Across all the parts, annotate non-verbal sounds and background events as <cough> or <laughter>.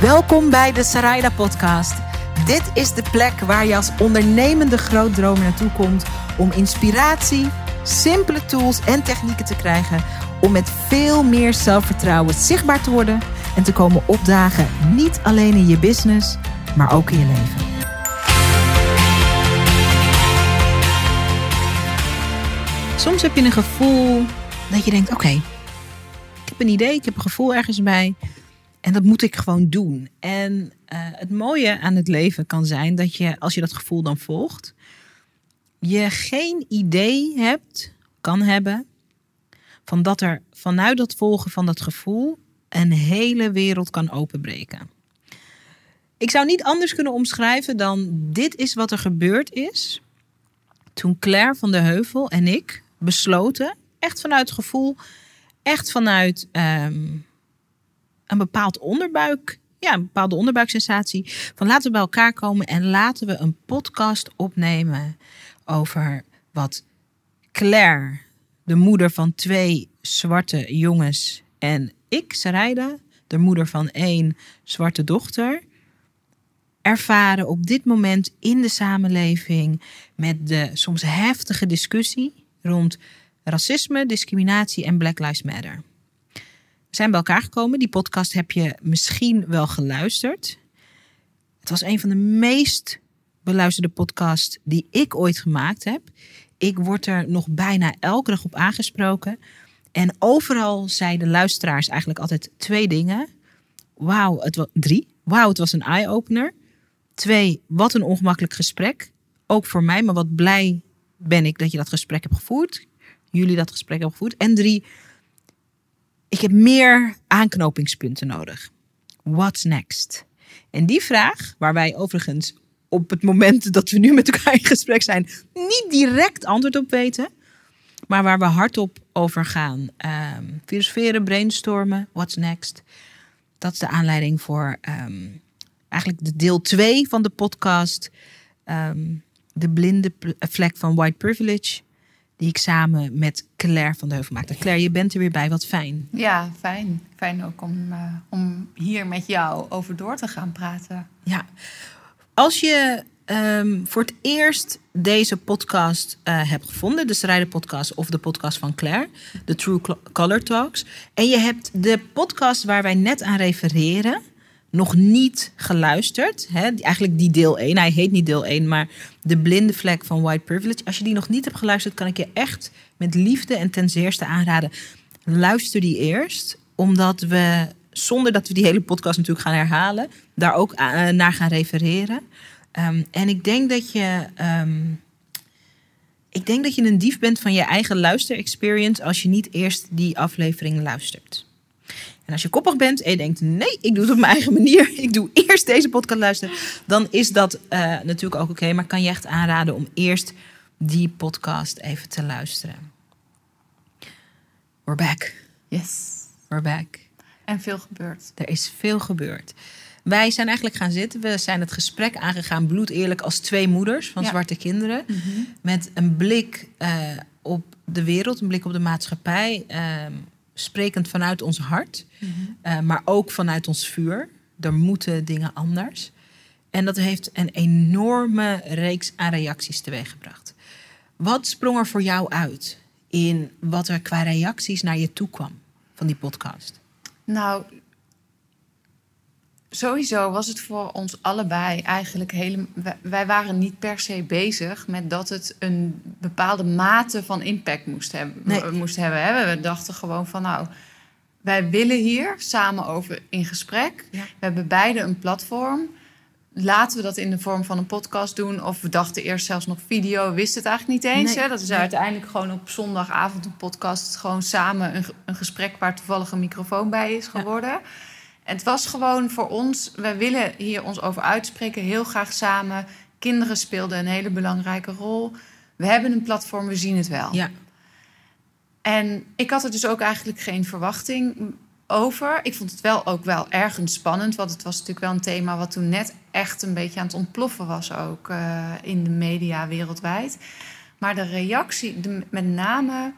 Welkom bij de Sarayda Podcast. Dit is de plek waar je als ondernemende grootdromer naartoe komt om inspiratie, simpele tools en technieken te krijgen om met veel meer zelfvertrouwen zichtbaar te worden en te komen opdagen, niet alleen in je business, maar ook in je leven. Soms heb je een gevoel dat je denkt: oké, ik heb een idee, ik heb een gevoel ergens bij. En dat moet ik gewoon doen. En eh, het mooie aan het leven kan zijn dat je, als je dat gevoel dan volgt, je geen idee hebt, kan hebben, van dat er vanuit dat volgen van dat gevoel een hele wereld kan openbreken. Ik zou niet anders kunnen omschrijven dan dit is wat er gebeurd is toen Claire van de Heuvel en ik besloten, echt vanuit gevoel, echt vanuit ehm, een bepaald onderbuik, ja, een bepaalde onderbuiksensatie, van laten we bij elkaar komen en laten we een podcast opnemen over wat Claire, de moeder van twee zwarte jongens, en ik, Sarayda, de moeder van één zwarte dochter, ervaren op dit moment in de samenleving met de soms heftige discussie rond racisme, discriminatie en Black Lives Matter. Zijn bij elkaar gekomen. Die podcast heb je misschien wel geluisterd. Het was een van de meest beluisterde podcasts die ik ooit gemaakt heb. Ik word er nog bijna elke dag op aangesproken. En overal zeiden luisteraars eigenlijk altijd twee dingen. Wauw, het was drie. Wauw, het was een eye-opener. Twee, wat een ongemakkelijk gesprek. Ook voor mij, maar wat blij ben ik dat je dat gesprek hebt gevoerd. Jullie dat gesprek hebben gevoerd. En drie, ik heb meer aanknopingspunten nodig. What's next? En die vraag, waar wij overigens op het moment dat we nu met elkaar in gesprek zijn, niet direct antwoord op weten, maar waar we hardop over gaan. Um, filosoferen, brainstormen, what's next? Dat is de aanleiding voor ehm, eigenlijk de deel 2 van de podcast. Ehm, de blinde vlek van white privilege die ik samen met Claire van de Heuvel maakte. Claire, je bent er weer bij, wat fijn. Ja, fijn. Fijn ook om, uh, om hier met jou over door te gaan praten. Ja, als je um, voor het eerst deze podcast uh, hebt gevonden, de Strijden podcast of de podcast van Claire, de True Color Talks, en je hebt de podcast waar wij net aan refereren, nog niet geluisterd. Hè? Eigenlijk die deel 1. Hij heet niet deel 1, maar de blinde vlek van white privilege. Als je die nog niet hebt geluisterd, kan ik je echt met liefde en ten zeerste aanraden. Luister die eerst, omdat we, zonder dat we die hele podcast natuurlijk gaan herhalen, daar ook uh, naar gaan refereren. Um, en ik denk dat je. Um, ik denk dat je een dief bent van je eigen luisterexperience als je niet eerst die aflevering luistert. En als je koppig bent en je denkt: nee, ik doe het op mijn eigen manier. <laughs> Ik doe eerst deze podcast luisteren. Dan is dat uh, natuurlijk ook oké. Okay, maar kan je echt aanraden om eerst die podcast even te luisteren. We're back. Yes. We're back. En veel gebeurd. Er is veel gebeurd. Wij zijn eigenlijk gaan zitten. We zijn het gesprek aangegaan, bloed eerlijk, als twee moeders van ja. zwarte kinderen. Mm -hmm. Met een blik uh, op de wereld, een blik op de maatschappij. Uh, sprekend vanuit ons hart, mm -hmm. uh, maar ook vanuit ons vuur. Er moeten dingen anders. En dat heeft een enorme reeks aan reacties teweeggebracht. Wat sprong er voor jou uit in wat er qua reacties naar je toe kwam van die podcast? Nou, sowieso was het voor ons allebei eigenlijk helemaal. Wij waren niet per se bezig met dat het een bepaalde mate van impact moest hebben. Nee. Moest hebben hè? We dachten gewoon van nou. Wij willen hier samen over in gesprek. Ja. We hebben beide een platform. Laten we dat in de vorm van een podcast doen. Of we dachten eerst zelfs nog video. We wisten het eigenlijk niet eens. Nee. Hè? Dat is uiteindelijk gewoon op zondagavond een podcast. Gewoon samen een, een gesprek waar toevallig een microfoon bij is geworden. Ja. Het was gewoon voor ons, wij willen hier ons over uitspreken, heel graag samen. Kinderen speelden een hele belangrijke rol. We hebben een platform, we zien het wel. Ja. En ik had er dus ook eigenlijk geen verwachting over. Ik vond het wel ook wel ergens spannend, want het was natuurlijk wel een thema wat toen net echt een beetje aan het ontploffen was ook uh, in de media wereldwijd. Maar de reactie, de, met name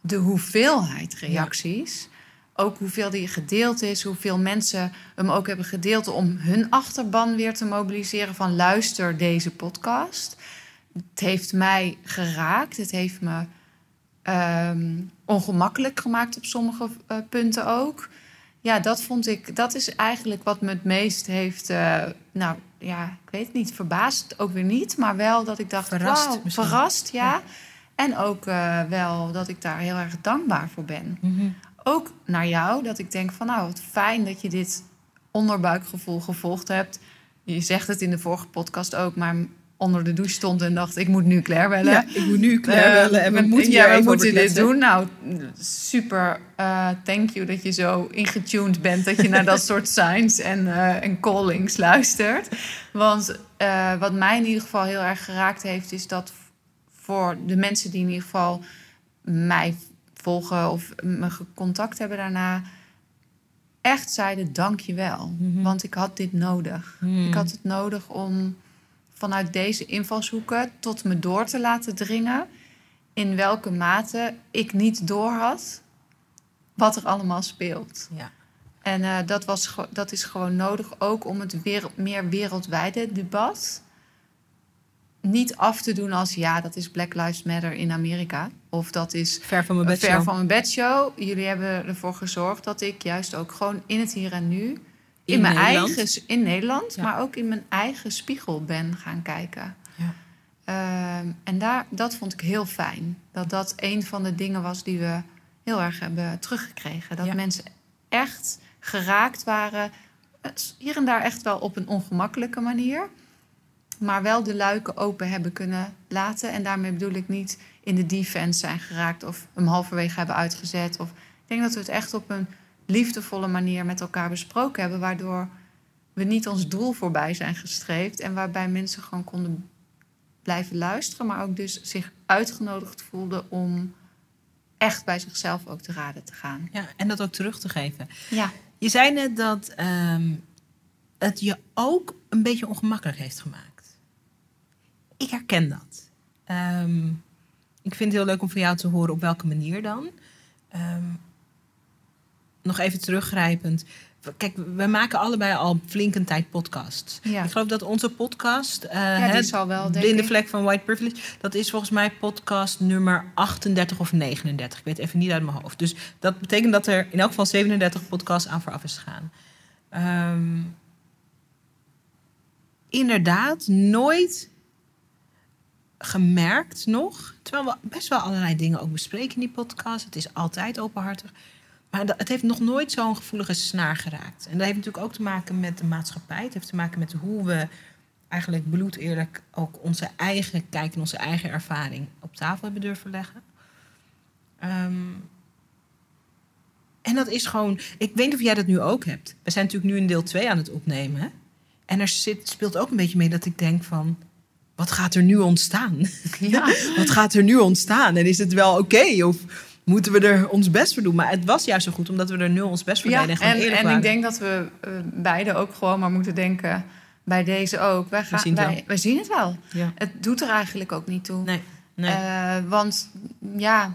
de hoeveelheid reacties. Ja ook hoeveel die gedeeld is, hoeveel mensen hem ook hebben gedeeld om hun achterban weer te mobiliseren van luister deze podcast. Het heeft mij geraakt, het heeft me ehm, ongemakkelijk gemaakt op sommige uh, punten ook. Ja, dat vond ik, dat is eigenlijk wat me het meest heeft, uh, nou ja, ik weet het niet, verbaasd ook weer niet, maar wel dat ik dacht, verrast, wow, verrast, ja. ja. En ook uh, wel dat ik daar heel erg dankbaar voor ben. Mm -hmm ook naar jou. Dat ik denk van nou, wat fijn dat je dit onderbuikgevoel gevolgd hebt. Je zegt het in de vorige podcast ook, maar onder de douche stond en dacht ik moet nu Claire bellen. Ja, ik moet nu Claire uh, bellen en we moeten, ja, we moeten dit doen. Nou, super. Uh, thank you dat je zo ingetuned bent dat je naar dat soort <laughs> signs en, uh, en callings luistert. Want wat mij in ieder geval heel erg geraakt heeft, is dat voor de mensen die in ieder geval mij volgen of me contact hebben daarna, echt zeiden dank je wel. Mhm. Want ik had dit nodig. Mhm. Ik had het nodig om vanuit deze invalshoeken tot me door te laten dringen in welke mate ik niet doorhad wat er allemaal speelt. Ja. En uh, dat, was, dat is gewoon nodig ook om het wereld, meer wereldwijde debat niet af te doen als ja, dat is Black Lives Matter in Amerika. Of dat is ver van mijn. Ver van mijn bedshow. Jullie hebben ervoor gezorgd dat ik juist ook gewoon in het hier en nu. In, mijn eigen in Nederland, maar ook in mijn eigen spiegel ben gaan kijken. Ja. Ehm, en daar, dat vond ik heel fijn. Dat dat een van de dingen was die we heel erg hebben teruggekregen. Dat mensen echt geraakt waren. Hier en daar echt wel op een ongemakkelijke manier maar wel de luiken open hebben kunnen laten. En daarmee bedoel ik niet in de defense zijn geraakt of hem halverwege hebben uitgezet. Of, ik denk dat we het echt op een liefdevolle manier met elkaar besproken hebben, waardoor we niet ons doel voorbij zijn gestreefd en waarbij mensen gewoon konden blijven luisteren, maar ook dus zich uitgenodigd voelden om echt bij zichzelf ook te raden te gaan. Ja, en dat ook terug te geven. Ja. Je zei net dat um, het je ook een beetje ongemakkelijk heeft gemaakt ik herken dat. Ehm, ik vind het heel leuk om van jou te horen op welke manier dan. Ehm, nog even teruggrijpend. Kijk, we maken allebei al flink een tijd podcast. Ik geloof dat onze podcast, uh, ja, die zal wel, Blinde Vlek van White Privilege, dat is volgens mij podcast nummer 38 of 39. Ik weet even niet uit mijn hoofd. Dus dat betekent dat er in elk geval 37 podcasts aan vooraf is gegaan. Um, inderdaad, nooit gemerkt nog, terwijl we best wel allerlei dingen ook bespreken in die podcast. Het is altijd openhartig. Maar het heeft nog nooit zo'n gevoelige snaar geraakt. En dat heeft natuurlijk ook te maken met de maatschappij. Het heeft te maken met hoe we eigenlijk bloed eerlijk ook onze eigen kijk en onze eigen ervaring op tafel hebben durven leggen. Ehm, en dat is gewoon, ik weet niet of jij dat nu ook hebt. We zijn natuurlijk nu in deel 2 aan het opnemen. Hè? En er zit, speelt ook een beetje mee dat ik denk van, wat gaat er nu ontstaan? <laughs> Ja. wat gaat er nu ontstaan? En is het wel oké? of moeten we er ons best voor doen? Maar het was juist zo goed, omdat we er nu ons best voor ja, deden. En, en, en ik denk dat we uh, beide ook gewoon maar moeten denken... bij deze ook. Wij, gaan, we, zien wij, wij zien het wel. Ja. Het doet er eigenlijk ook niet toe. Nee. nee. Uh, want ja,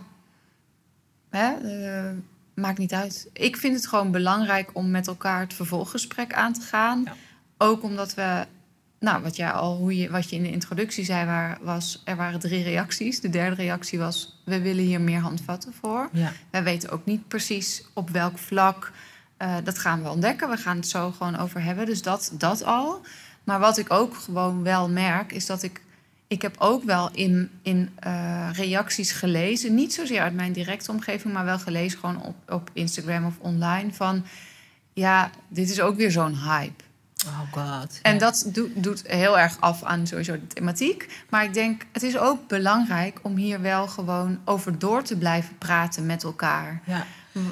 hè, uh, maakt niet uit. Ik vind het gewoon belangrijk om met elkaar het vervolggesprek aan te gaan. Ja. Ook omdat we nou, wat, jij al, hoe je, wat je in de introductie zei, waar, was er waren drie reacties. De derde reactie was: we willen hier meer handvatten voor. Ja. Wij weten ook niet precies op welk vlak. Uh, dat gaan we ontdekken. We gaan het zo gewoon over hebben. Dus dat, dat al. Maar wat ik ook gewoon wel merk, is dat ik. Ik heb ook wel in, in uh, reacties gelezen, niet zozeer uit mijn directe omgeving, maar wel gelezen gewoon op, op Instagram of online. Van ja, dit is ook weer zo'n hype. Oh god. En dat doet, doet heel erg af aan sowieso de thematiek. Maar ik denk, het is ook belangrijk om hier wel gewoon over door te blijven praten met elkaar. Ja.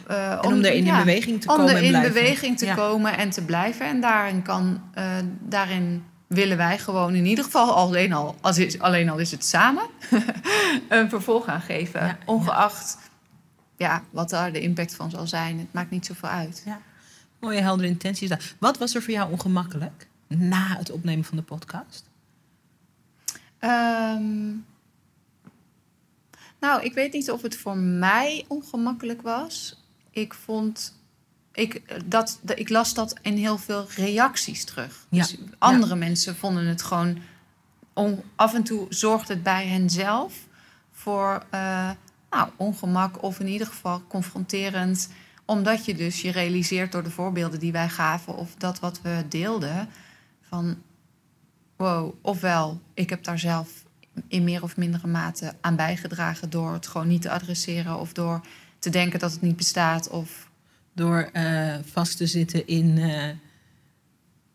Uh, om, om er in beweging te komen. Om er in beweging te komen en te blijven. En daarin, kan, uh, daarin willen wij gewoon in ieder geval, alleen al, als is, alleen al is het samen, <laughs> een vervolg aan geven. ongeacht ja, wat daar de impact van zal zijn. Het maakt niet zoveel uit. Ja. Mooie heldere intenties. Wat was er voor jou ongemakkelijk na het opnemen van de podcast? Ehm, nou, ik weet niet of het voor mij ongemakkelijk was. ik vond. Ik, dat, ik las dat in heel veel reacties terug. Ja. Dus andere mensen vonden het gewoon. On, af en toe zorgt het bij hen zelf voor uh, nou, ongemak of in ieder geval confronterend. Omdat je dus je realiseert door de voorbeelden die wij gaven of dat wat we deelden. Van wow, ofwel ik heb daar zelf in meer of mindere mate aan bijgedragen door het gewoon niet te adresseren of door te denken dat het niet bestaat of door uh, vast te zitten in uh,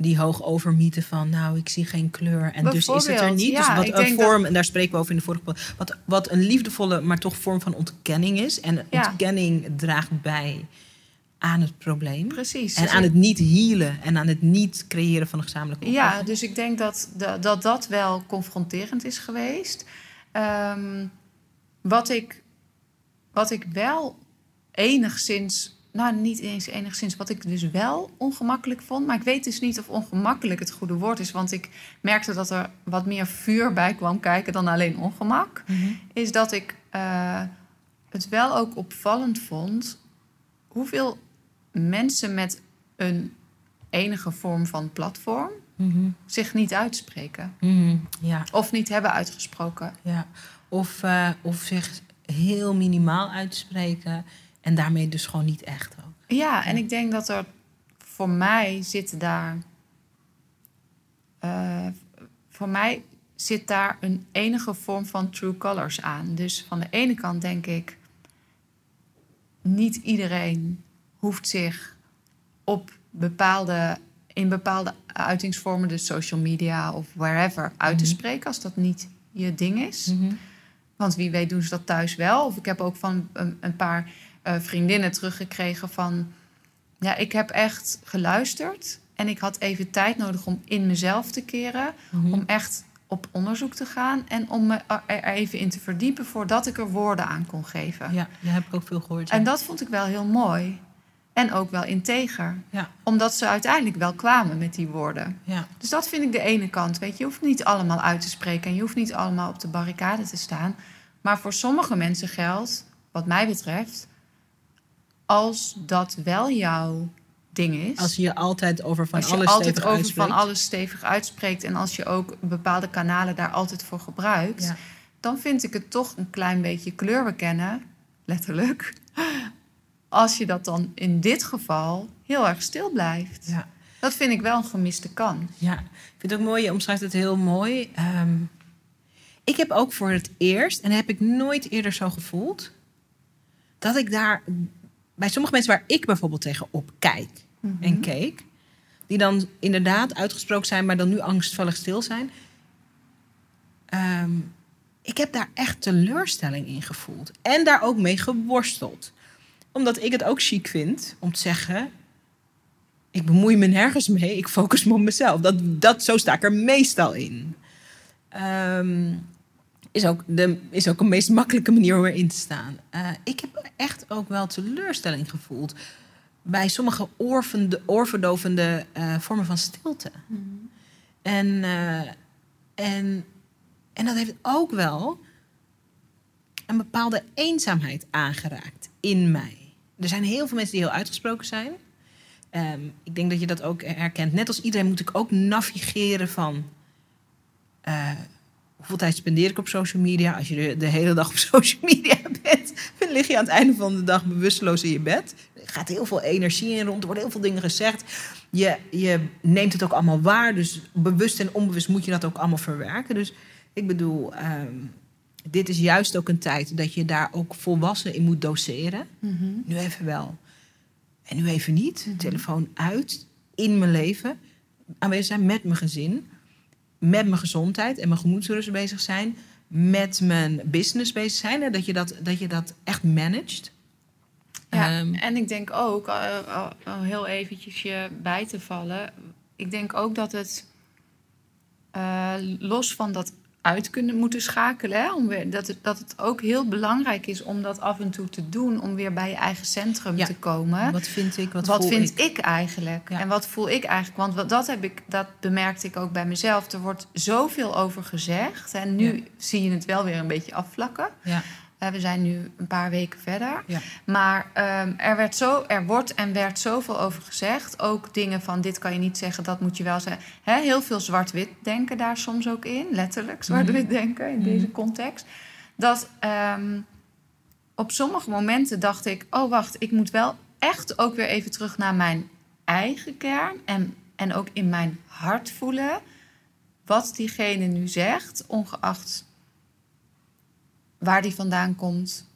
die hoogovermieten van nou ik zie geen kleur en dus is het er niet. Ja, dus wat een vorm, dat... en daar spreken we over in de vorige wat, wat een liefdevolle, maar toch vorm van ontkenning is. En Ja. ontkenning draagt bij aan het probleem. precies. En Dus aan ik- het niet healen en aan het niet creëren van een gezamenlijke Ja, oplossing. dus ik denk dat dat, dat, dat wel confronterend is geweest. Ehm, wat, ik, wat ik wel enigszins, nou niet eens enigszins, wat ik dus wel ongemakkelijk vond, maar ik weet dus niet of ongemakkelijk het goede woord is, want ik merkte dat er wat meer vuur bij kwam kijken dan alleen ongemak, Mhm. is dat ik eh, het wel ook opvallend vond hoeveel mensen met een enige vorm van platform Mhm. zich niet uitspreken. Mhm. Ja, Of niet hebben uitgesproken. ja. Of, eh, of zich heel minimaal uitspreken en daarmee dus gewoon niet echt ook. Ja, en ik denk dat er voor mij zit daar. eh, voor mij zit daar een enige vorm van true colors aan. Dus van de ene kant denk ik. Niet iedereen hoeft zich op bepaalde, in bepaalde uitingsvormen, dus social media of wherever, uit te Mhm. spreken als dat niet je ding is. Mhm. Want wie weet doen ze dat thuis wel. Of ik heb ook van een, een paar eh, vriendinnen teruggekregen van... Ja, ik heb echt geluisterd. En ik had even tijd nodig om in mezelf te keren. Mhm. Om echt op onderzoek te gaan. En om me er er even in te verdiepen voordat ik er woorden aan kon geven. Ja, daar heb ik ook veel gehoord. ja. En dat vond ik wel heel mooi. En ook wel integer. Ja. Omdat ze uiteindelijk wel kwamen met die woorden. Ja. Dus dat vind ik de ene kant. Weet je, je hoeft niet allemaal uit te spreken en je hoeft niet allemaal op de barricade te staan. Maar voor sommige mensen geldt, wat mij betreft, als dat wel jouw ding is. Als je je altijd over van als je alles altijd stevig over uitspreekt. van alles stevig uitspreekt en als je ook bepaalde kanalen daar altijd voor gebruikt, Ja. dan vind ik het toch een klein beetje kleur bekennen, letterlijk. Als je dat dan in dit geval heel erg stil blijft. Ja. Dat vind ik wel een gemiste kans. Ja, ik vind het ook mooi. Je omschrijft het heel mooi. Ehm, ik heb ook voor het eerst, en heb ik nooit eerder zo gevoeld, dat ik daar bij sommige mensen waar ik bijvoorbeeld tegenop kijk en keek, die dan inderdaad uitgesproken zijn, maar dan nu angstvallig stil zijn. Ehm, ik heb daar echt teleurstelling in gevoeld en daar ook mee geworsteld. Omdat ik het ook chic vind om te zeggen: ik bemoei me nergens mee, ik focus me op mezelf. Dat, dat, zo sta ik er meestal in. Ehm, is, ook de, is ook een meest makkelijke manier om erin te staan. Eh, ik heb echt ook wel teleurstelling gevoeld bij sommige oorvende, oorverdovende eh, vormen van stilte. En, eh, en, en dat heeft ook wel een bepaalde eenzaamheid aangeraakt in mij. Er zijn heel veel mensen die heel uitgesproken zijn. Ehm, ik denk dat je dat ook herkent. Net als iedereen moet ik ook navigeren van... hoeveel tijd spendeer ik op social media? Als je de, de hele dag op <laughs> social media bent... dan lig je aan het einde van de dag bewusteloos in je bed. Er gaat heel veel energie in rond. Er worden heel veel dingen gezegd. Je, je neemt het ook allemaal waar. Dus bewust en onbewust moet je dat ook allemaal verwerken. Dus ik bedoel... ehm, dit is juist ook een tijd dat je daar ook volwassen in moet doseren. Nu even wel. En nu even niet. Telefoon uit. In mijn leven. Aanwezig zijn met mijn gezin. Met mijn gezondheid en mijn gemoedsrust bezig zijn. Met mijn business bezig zijn. Hè, Dat, je dat, dat je dat echt managt. Ja, Ehm, en ik denk ook, eh, heel eventjes je bij te vallen... ik denk ook dat het eh, los van dat uit kunnen moeten schakelen... Hè, om weer, dat, het, dat het ook heel belangrijk is om dat af en toe te doen... om weer bij je eigen centrum Ja. te komen. wat vind ik? Wat, Wat, voel vind ik? ik, eigenlijk? Ja. En wat voel ik eigenlijk? Want wat, dat, heb ik, dat bemerkte ik ook bij mezelf. Er wordt zoveel over gezegd. En nu Ja. zie je het wel weer een beetje afvlakken. We zijn nu een paar weken verder. Ja. Maar ehm, er, werd zo, er wordt en werd zoveel over gezegd. Ook dingen van dit kan je niet zeggen, dat moet je wel zeggen. Heel veel zwart-wit denken daar soms ook in. Letterlijk zwart-wit Mhm. denken in deze context. Dat ehm, op sommige momenten dacht ik... oh wacht, ik moet wel echt ook weer even terug naar mijn eigen kern... en, en ook in mijn hart voelen wat diegene nu zegt... ongeacht waar die vandaan komt,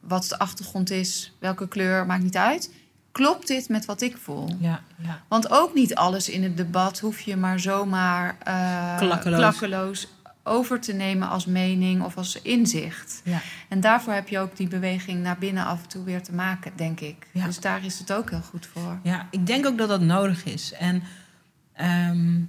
wat de achtergrond is, welke kleur, maakt niet uit. Klopt dit met wat ik voel? Ja, ja. Want ook niet alles in het debat hoef je maar zomaar eh, Klakkeloos. klakkeloos over te nemen als mening of als inzicht. ja. En daarvoor heb je ook die beweging naar binnen af en toe weer te maken, denk ik. Dus daar is het ook heel goed voor. Ja, ik denk ook dat dat nodig is. En ehm,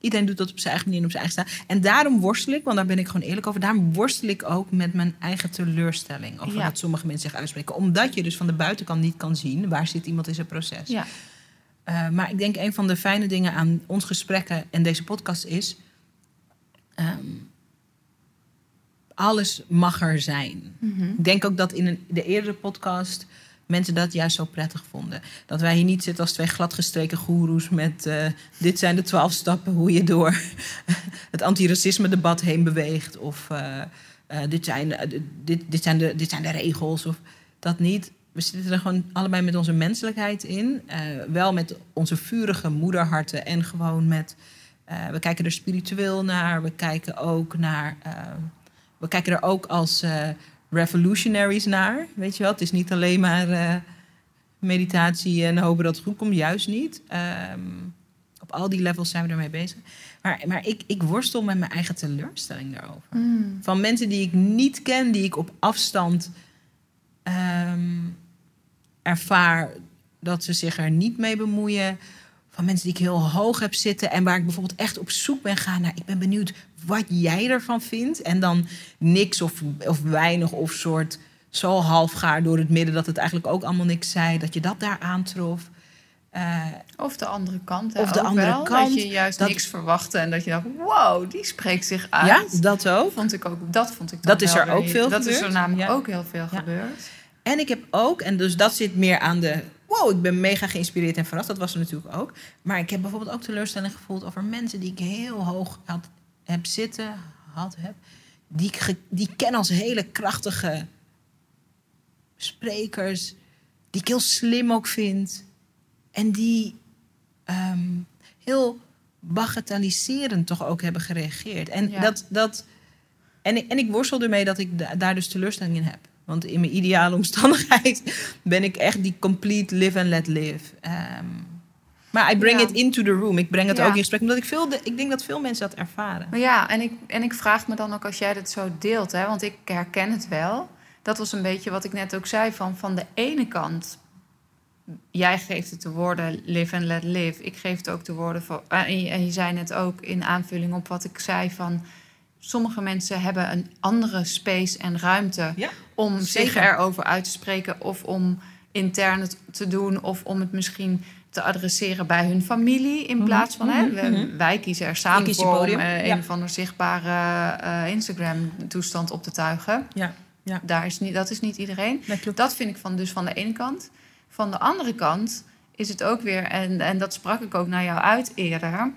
iedereen doet dat op zijn eigen manier en op zijn eigen stijl. En daarom worstel ik, want daar ben ik gewoon eerlijk over. Daarom worstel ik ook met mijn eigen teleurstelling. Over Ja. wat sommige mensen zich uitspreken. Omdat je dus van de buitenkant niet kan zien waar zit iemand in zijn proces. Ja, Eh, maar ik denk een van de fijne dingen aan ons gesprekken en deze podcast is. ehm, alles mag er zijn. Mhm. Ik denk ook dat in een, de eerdere podcast mensen dat juist zo prettig vonden. Dat wij hier niet zitten als twee gladgestreken goeroes met... eh, dit zijn de twaalf stappen hoe je door <laughs> het antiracisme-debat heen beweegt. Of eh, eh, dit, zijn, dit, dit, zijn de, dit zijn de regels. Of dat niet. We zitten er gewoon allebei met onze menselijkheid in. Wel met onze vurige moederharten en gewoon met... we kijken er spiritueel naar. We kijken ook naar... we kijken er ook als revolutionaries naar. Weet je wel, het is niet alleen maar eh, meditatie en hopen dat het goed komt. Juist niet. Ehm, op al die levels zijn we ermee bezig. Maar, maar ik, ik worstel met mijn eigen teleurstelling daarover. Mm. Van mensen die ik niet ken, die ik op afstand ehm, ervaar dat ze zich er niet mee bemoeien. Van mensen die ik heel hoog heb zitten en waar ik bijvoorbeeld echt op zoek ben gaan naar. Ik ben benieuwd wat jij ervan vindt. En dan niks of, of weinig of soort zo halfgaar door het midden dat het eigenlijk ook allemaal niks zei. Dat je dat daar aantrof. Eh, Of de andere kant. hè, Of de andere wel, kant, Dat je juist dat- niks verwachtte en dat je dacht, wow, die spreekt zich uit. ja, dat ook. vond ik ook, dat vond ik Dat is er ook veel Dat is er gebeurd. namelijk Ja. ook heel veel Ja. gebeurd. En ik heb ook, en dus dat zit meer aan de. Wow, ik ben mega geïnspireerd en verrast. Dat was er natuurlijk ook. Maar ik heb bijvoorbeeld ook teleurstelling gevoeld over mensen die ik heel hoog had, heb zitten, had, heb. Die ik, ge- die ik ken als hele krachtige sprekers. Die ik heel slim ook vind. En die ehm, heel bagatelliserend toch ook hebben gereageerd. En, Ja. dat, dat, en, ik, en ik worstel ermee dat ik da- daar dus teleurstelling in heb. Want in mijn ideale omstandigheid ben ik echt die complete live and let live. Ehm, maar I bring Ja. it into the room. Ik breng het Ja. ook in gesprek. Omdat ik, veel de, ik denk dat veel mensen dat ervaren. Maar ja, en ik, en ik vraag me dan ook als jij dit zo deelt, hè, want ik herken het wel. Dat was een beetje wat ik net ook zei: van, van de ene kant, jij geeft het de woorden live and let live. Ik geef het ook de woorden voor. eh, en, je, en je zei net ook in aanvulling op wat ik zei: van sommige mensen hebben een andere space en ruimte Ja, om zich zeker. erover uit te spreken of om intern het te doen of om het misschien te adresseren bij hun familie in Mhm, plaats van hè, mhm, mhm. wij kiezen er samen kies voor om eh, ja. een of andere zichtbare eh, Instagram toestand op te tuigen. Ja, ja. Daar is niet, dat is niet iedereen. dat. Dat vind ik van, dus van de ene kant. Van de andere kant is het ook weer, en, en dat sprak ik ook naar jou uit eerder.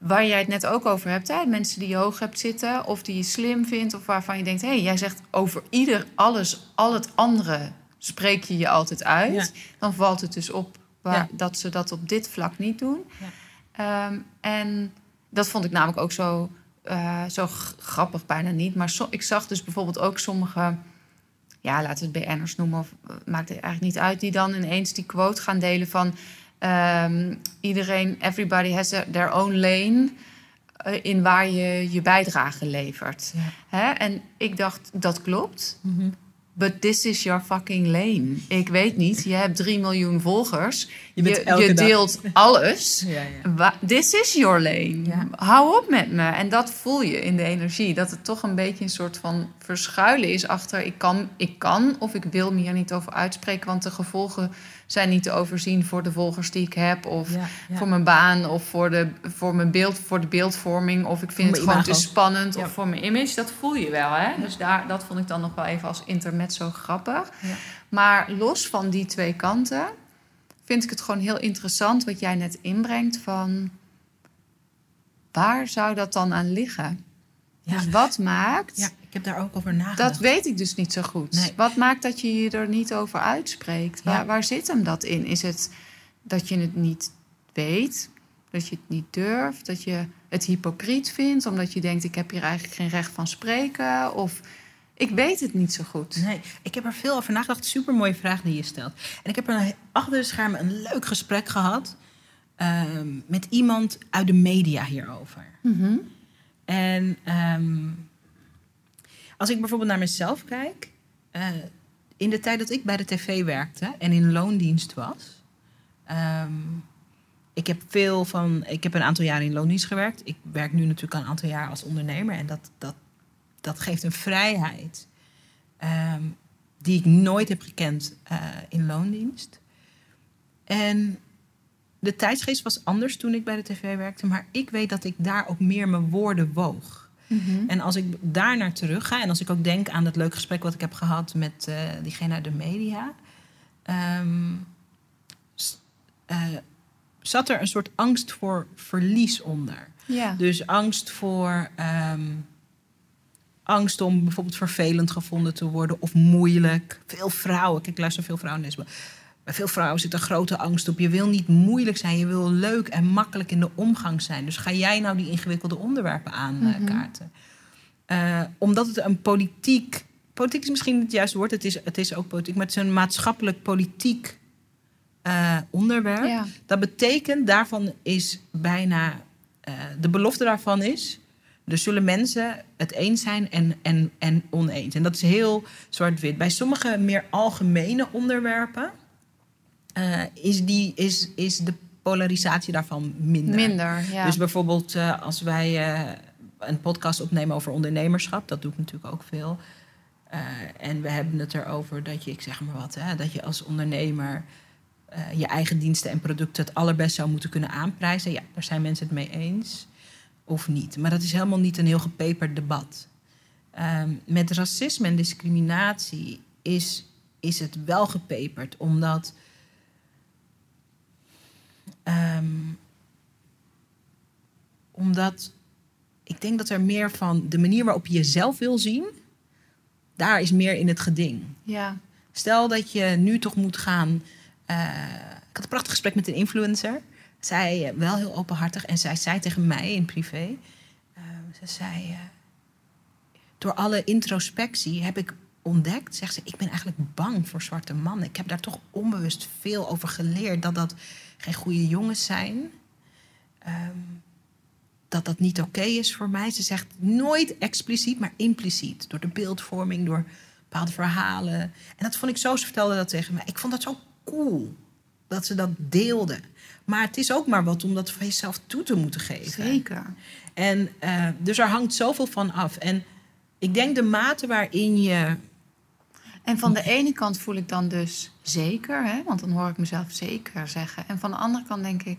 Waar jij het net ook over hebt, hè? mensen die je hoog hebt zitten, of die je slim vindt, of waarvan je denkt: hé, hey, jij zegt over ieder, alles, al het andere spreek je je altijd uit. Ja. Dan valt het dus op waar, Ja. dat ze dat op dit vlak niet doen. Ja. Ehm, en dat vond ik namelijk ook zo, eh, zo grappig, bijna niet. Maar so- ik zag dus bijvoorbeeld ook sommige, ja, laten we het BN'ers noemen, of eh, maakt het eigenlijk niet uit, die dan ineens die quote gaan delen van ehm, iedereen, everybody has their- own lane eh, in waar je je bijdrage levert. Ja. Hè? En ik dacht, dat klopt. Mhm. But this is your fucking lane. Ik weet niet, je hebt 3 miljoen volgers. Je, dag- deelt alles. <laughs> Ja, ja. This is your lane. Ja. Hou op met me. En dat voel je in de energie. Dat het toch een beetje een soort van verschuilen is achter... ik kan, ik kan of ik wil me hier niet over uitspreken... want de gevolgen zijn niet te overzien voor de volgers die ik heb... of Ja, ja. voor mijn baan of voor de, voor mijn beeld, voor de beeldvorming... of ik vind het gewoon te spannend Ja. of voor mijn image. Dat voel je wel, hè? Dus daar, dat vond ik dan nog wel even als intermezzo grappig. Maar los van die twee kanten vind ik het gewoon heel interessant wat jij net inbrengt van waar zou dat dan aan liggen? Ja. Dus wat maakt, ik heb daar ook over nagedacht. dat weet ik dus niet zo goed. Nee. Wat maakt dat je je er niet over uitspreekt? Waar, Ja. waar zit hem dat in? Is het dat je het niet weet, dat je het niet durft, dat je het hypocriet vindt omdat je denkt ik heb hier eigenlijk geen recht van spreken of ik weet het niet zo goed. Nee, ik heb er veel over nagedacht. Super mooie vraag die je stelt. En ik heb er achter de schermen een leuk gesprek gehad ehm, met iemand uit de media hierover. Mhm. En ehm, als ik bijvoorbeeld naar mezelf kijk, eh, in de tijd dat ik bij de tv werkte en in loondienst was, ehm, ik heb veel van, ik heb een aantal jaar in loondienst gewerkt. Ik werk nu natuurlijk al een aantal jaar als ondernemer en dat, dat, dat geeft een vrijheid ehm, die ik nooit heb gekend eh, in loondienst. En de tijdsgeest was anders toen ik bij de tv werkte, maar ik weet dat ik daar ook meer mijn woorden woog. Mhm. En als ik daar naar terug ga en als ik ook denk aan dat leuke gesprek wat ik heb gehad met eh, diegene uit de media, ehm, eh, zat er een soort angst voor verlies onder. Ja. Dus angst voor. ehm, angst om bijvoorbeeld vervelend gevonden te worden of moeilijk. Veel vrouwen, kijk, ik luister veel vrouwen in deze. Bij veel vrouwen zit een grote angst op. Je wil niet moeilijk zijn, je wil leuk en makkelijk in de omgang zijn. Dus ga jij nou die ingewikkelde onderwerpen aankaarten? Eh, omdat het een politiek. Politiek is misschien het juiste woord, het is, het is ook politiek, maar het is een maatschappelijk politiek eh, onderwerp. Ja. Dat betekent, daarvan is bijna. eh, de belofte daarvan is. Er zullen mensen het eens zijn en, en, en oneens. En dat is heel zwart-wit. Bij sommige meer algemene onderwerpen eh, is, die, is, is de polarisatie daarvan minder. Minder, ja. Dus bijvoorbeeld eh, als wij eh, een podcast opnemen over ondernemerschap, dat doe ik natuurlijk ook veel. En we hebben het erover dat je, ik zeg maar wat, hè, dat je als ondernemer je eigen diensten en producten het allerbest zou moeten kunnen aanprijzen. Ja, daar zijn mensen het mee eens of niet. Maar dat is helemaal niet een heel gepeperd debat. Ehm, met racisme en discriminatie is, is het wel gepeperd, omdat. Ehm, omdat ik denk dat er meer van de manier waarop je jezelf wil zien, daar is meer in het geding. ja. Stel dat je nu toch moet gaan. eh, ik had een prachtig gesprek met een influencer. Zij eh, wel heel openhartig en zij zei tegen mij in privé. eh, ze zei. door alle introspectie heb ik ontdekt, zegt ze, ik ben eigenlijk bang voor zwarte mannen. Ik heb daar toch onbewust veel over geleerd dat dat geen goede jongens zijn. Ehm, dat dat niet oké is voor mij. Ze zegt nooit expliciet, maar impliciet. Door de beeldvorming, door bepaalde verhalen. En dat vond ik zo, ze vertelde dat tegen mij. Ik vond dat zo cool dat ze dat deelde. Maar het is ook maar wat om dat van jezelf toe te moeten geven. Zeker. En eh, dus er hangt zoveel van af. En ik denk de mate waarin je. En van de ene kant voel ik dan dus zeker, hè? want dan hoor ik mezelf zeker zeggen. En van de andere kant denk ik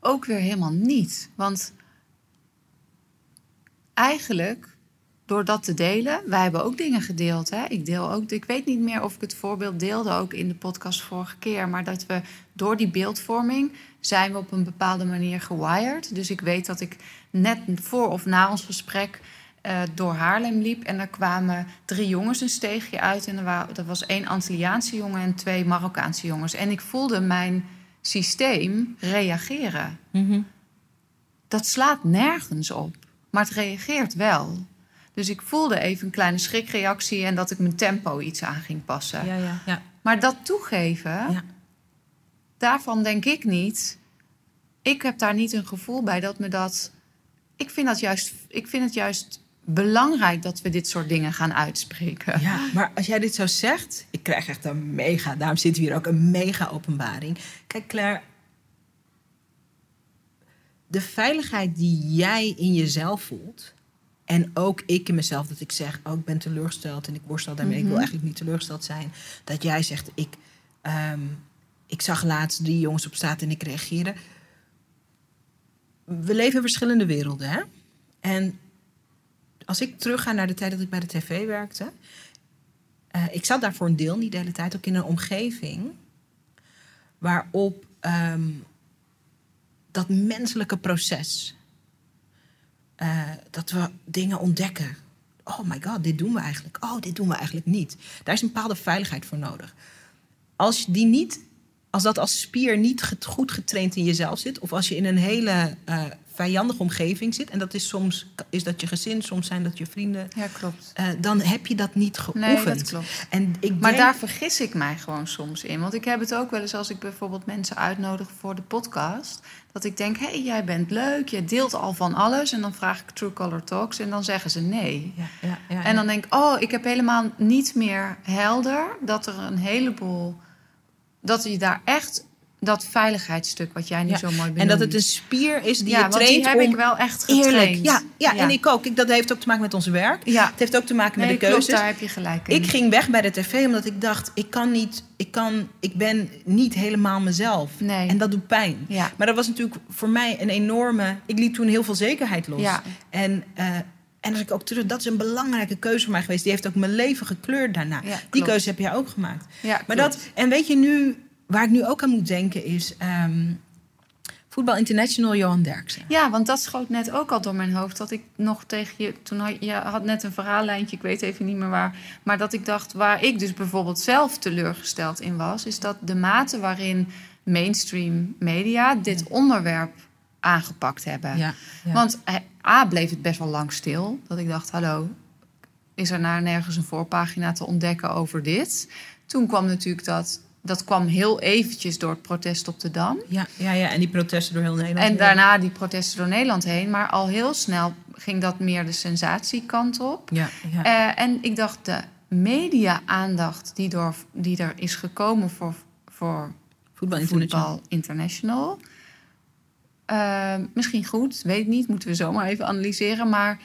ook weer helemaal niet. Want eigenlijk, door dat te delen, wij hebben ook dingen gedeeld. Hè? Ik deel ook, ik weet niet meer of ik het voorbeeld deelde ook in de podcast vorige keer, maar dat we door die beeldvorming zijn we op een bepaalde manier gewired. Dus ik weet dat ik net voor of na ons gesprek eh, door Haarlem liep. En er kwamen drie jongens een steegje uit. En er, er was één Antilliaanse jongen en twee Marokkaanse jongens. En ik voelde mijn systeem reageren. Dat slaat nergens op, maar het reageert wel. Dus ik voelde even een kleine schrikreactie en dat ik mijn tempo iets aan ging passen. Ja, ja, ja. Maar dat toegeven, Ja. daarvan denk ik niet. Ik heb daar niet een gevoel bij dat me dat. Ik vind, dat juist, ik vind het juist belangrijk dat we dit soort dingen gaan uitspreken. Ja, maar als jij dit zo zegt, ik krijg echt een mega, daarom zitten we hier ook, een mega openbaring. Kijk, Claire, de veiligheid die jij in jezelf voelt, en ook ik in mezelf, dat ik zeg, oh, ik ben teleurgesteld en ik worstel daarmee, ik wil mhm. eigenlijk niet teleurgesteld zijn. Dat jij zegt, ik, ehm, ik zag laatst drie jongens op straat en ik reageerde. We leven in verschillende werelden, hè? En als ik terugga naar de tijd dat ik bij de tv werkte, uh, ik zat daar voor een deel, niet de hele tijd, ook in een omgeving waarop ehm, dat menselijke proces, uh, dat we dingen ontdekken. Oh my god, dit doen we eigenlijk. Oh, dit doen we eigenlijk niet. Daar is een bepaalde veiligheid voor nodig. Als die niet als dat als spier niet goed getraind in jezelf zit, of als je in een hele uh, vijandige omgeving zit, en dat is soms is dat je gezin, soms zijn dat je vrienden, ja, klopt. Uh, dan heb je dat niet geoefend. Nee, dat klopt. En ik maar daar vergis ik mij gewoon soms in. Want ik heb het ook wel eens als ik bijvoorbeeld mensen uitnodig voor de podcast, dat ik denk, hé, hey, jij bent leuk, je deelt al van alles, en dan vraag ik True Color Talks, en dan zeggen ze nee. Ja, ja, ja, en dan denk ik, oh, ik heb helemaal niet meer helder dat er een heleboel dat je daar echt dat veiligheidsstuk wat jij nu zo mooi benoemt. En dat het een spier is die ja, je traint die heb ik wel echt getraind. Eerlijk. Ja, ja, en ik ook. Ik, dat heeft ook te maken met ons werk. Ja. Het heeft ook te maken met de keuzes. Klopt, daar heb je gelijk in. Ik ging weg bij de tv omdat ik dacht, ik kan niet, ik kan, ik ben niet helemaal mezelf. Nee. En dat doet pijn. Ja. Maar dat was natuurlijk voor mij een enorme. Ik liet toen heel veel zekerheid los. Ja. En uh, en als ik ook terug, dat is een belangrijke keuze voor mij geweest. Die heeft ook mijn leven gekleurd daarna. die keuze heb jij ook gemaakt. Ja, maar dat, en weet je nu, waar ik nu ook aan moet denken is. Um, Voetbal International Johan Derksen. Ja, want dat schoot net ook al door mijn hoofd. Dat ik nog tegen je. Toen had je had net een verhaallijntje, ik weet even niet meer waar. Maar dat ik dacht, waar ik dus bijvoorbeeld zelf teleurgesteld in was, is dat de mate waarin mainstream media dit onderwerp aangepakt hebben. Ja, Want eh, A bleef het best wel lang stil. Dat ik dacht, hallo, is er nou nergens een voorpagina te ontdekken over dit? Toen kwam natuurlijk dat dat kwam heel eventjes door het protest op de Dam. Ja, ja, ja, en die protesten door heel Nederland. En daarna die protesten door Nederland heen. Maar al heel snel ging dat meer de sensatiekant op. Ja, ja. Uh, en ik dacht, de media-aandacht die, door, die er is gekomen voor, voor Voetbal International, Voetbal International Ehm, misschien goed, weet niet, moeten we zomaar even analyseren. Maar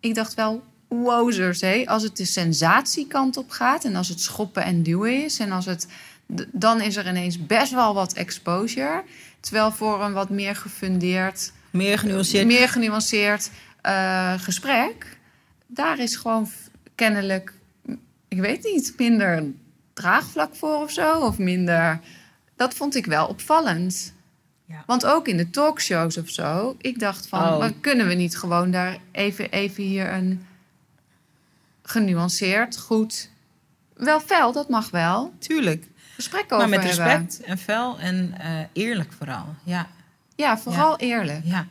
ik dacht wel, wowzers, hé. als het de sensatiekant op gaat... en als het schoppen en duwen is... en als het, dan is er ineens best wel wat exposure. Terwijl voor een wat meer gefundeerd... Meer genuanceerd. Meer genuanceerd uh, gesprek... daar is gewoon kennelijk, ik weet niet, minder draagvlak voor of zo. Of minder... Dat vond ik wel opvallend. Ja. Want ook in de talkshows of zo, ik dacht van, oh. kunnen we niet gewoon daar even, even hier een genuanceerd, goed, wel fel, dat mag wel. Tuurlijk. Gesprek over Maar met respect en fel en uh, eerlijk vooral, ja. Ja, vooral eerlijk. Ja.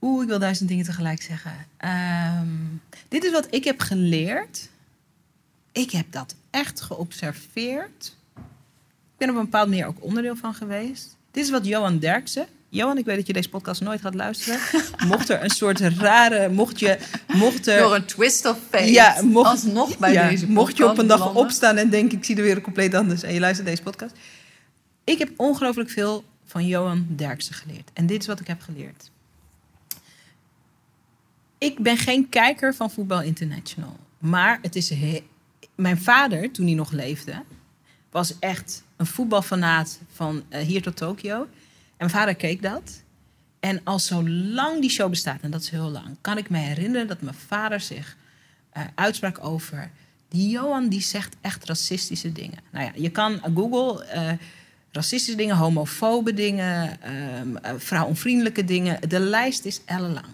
Oeh, ik wil duizend dingen tegelijk zeggen. Um, dit is wat ik heb geleerd. Ik heb dat echt geobserveerd. Ik ben op een bepaalde manier ook onderdeel van geweest. Dit is wat Johan Derksen. Johan, ik weet dat je deze podcast nooit gaat luisteren. Mocht er een soort rare, mocht je, mocht er... Door een twist of fate, ja, mocht, alsnog bij deze podcast Mocht je op een dag opstaan en denken, ik zie de wereld compleet anders en je luistert deze podcast. Ik heb ongelooflijk veel van Johan Derksen geleerd. En dit is wat ik heb geleerd. Ik ben geen kijker van Voetbal International. Maar het is... Mijn vader, toen hij nog leefde, was echt een voetbalfanaat van uh, hier tot Tokio. Mijn vader keek dat. En al zolang die show bestaat, en dat is heel lang, kan ik me herinneren dat mijn vader zich uh, uitsprak over. Die Johan die zegt echt racistische dingen. Nou ja, je kan Google uh, racistische dingen, homofobe dingen, uh, vrouwonvriendelijke dingen. De lijst is ellenlang.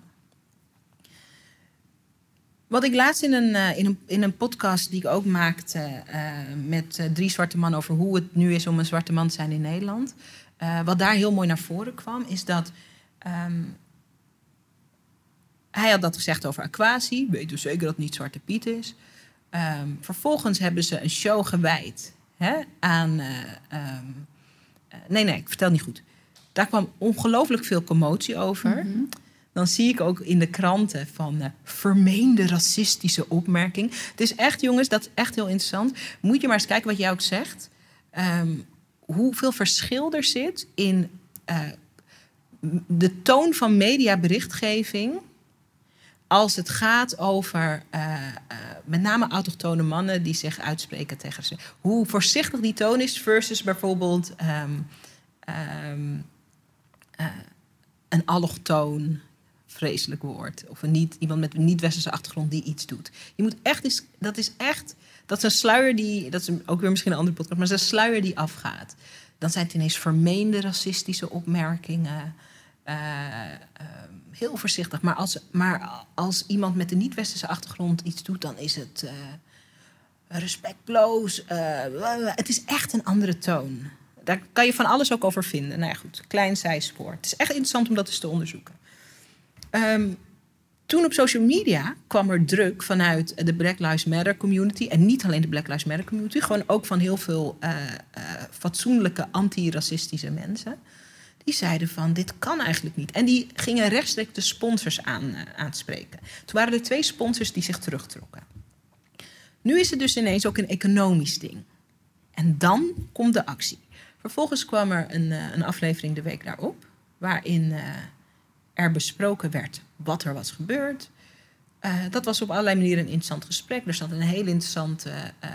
Wat ik laatst in een, in een, in een podcast die ik ook maakte met drie zwarte mannen over hoe het nu is om een zwarte man te zijn in Nederland. Wat daar heel mooi naar voren kwam, is dat. Um, hij had dat gezegd over Aquasi. Weet dus zeker dat het niet Zwarte Piet is. Um, vervolgens hebben ze een show gewijd hè, aan. Um, nee, nee, ik vertel niet goed. Daar kwam ongelooflijk veel commotie over. Mm -hmm. dan zie ik ook in de kranten van uh, vermeende racistische opmerking. Het is echt, jongens, dat is echt heel interessant. Moet je maar eens kijken wat jij ook zegt. Um, hoeveel verschil er zit in uh, de toon van mediaberichtgeving. Als het gaat over uh, met name autochtone mannen die zich uitspreken tegen ze. Hoe voorzichtig die toon is versus bijvoorbeeld um, um, een allochtoon vreselijk woord. Of een niet, iemand met een niet-westerse achtergrond die iets doet. Je moet echt eens, dat is echt, dat is een sluier die, dat is ook weer misschien een andere podcast, maar dat is een sluier die afgaat. Dan zijn het ineens vermeende racistische opmerkingen. Uh, uh, heel voorzichtig. Maar als, maar als iemand met een niet-westerse achtergrond iets doet, dan is het uh, respectloos. het is echt een andere toon. Daar kan je van alles ook over vinden. Nou ja, goed, klein zijspoor. Het is echt interessant om dat eens te onderzoeken. Um, toen op social media kwam er druk vanuit de Black Lives Matter community. En niet alleen de Black Lives Matter community, gewoon ook van heel veel uh, uh, fatsoenlijke anti-racistische mensen. Die zeiden van dit kan eigenlijk niet. En die gingen rechtstreeks de sponsors aan, uh, aanspreken. Toen waren er twee sponsors die zich terugtrokken. Nu is het dus ineens ook een economisch ding. En dan komt de actie. Vervolgens kwam er een, een aflevering de week daarop, waarin er besproken werd wat er was gebeurd. Uh, dat was op allerlei manieren een interessant gesprek. Er zat een hele interessante uh,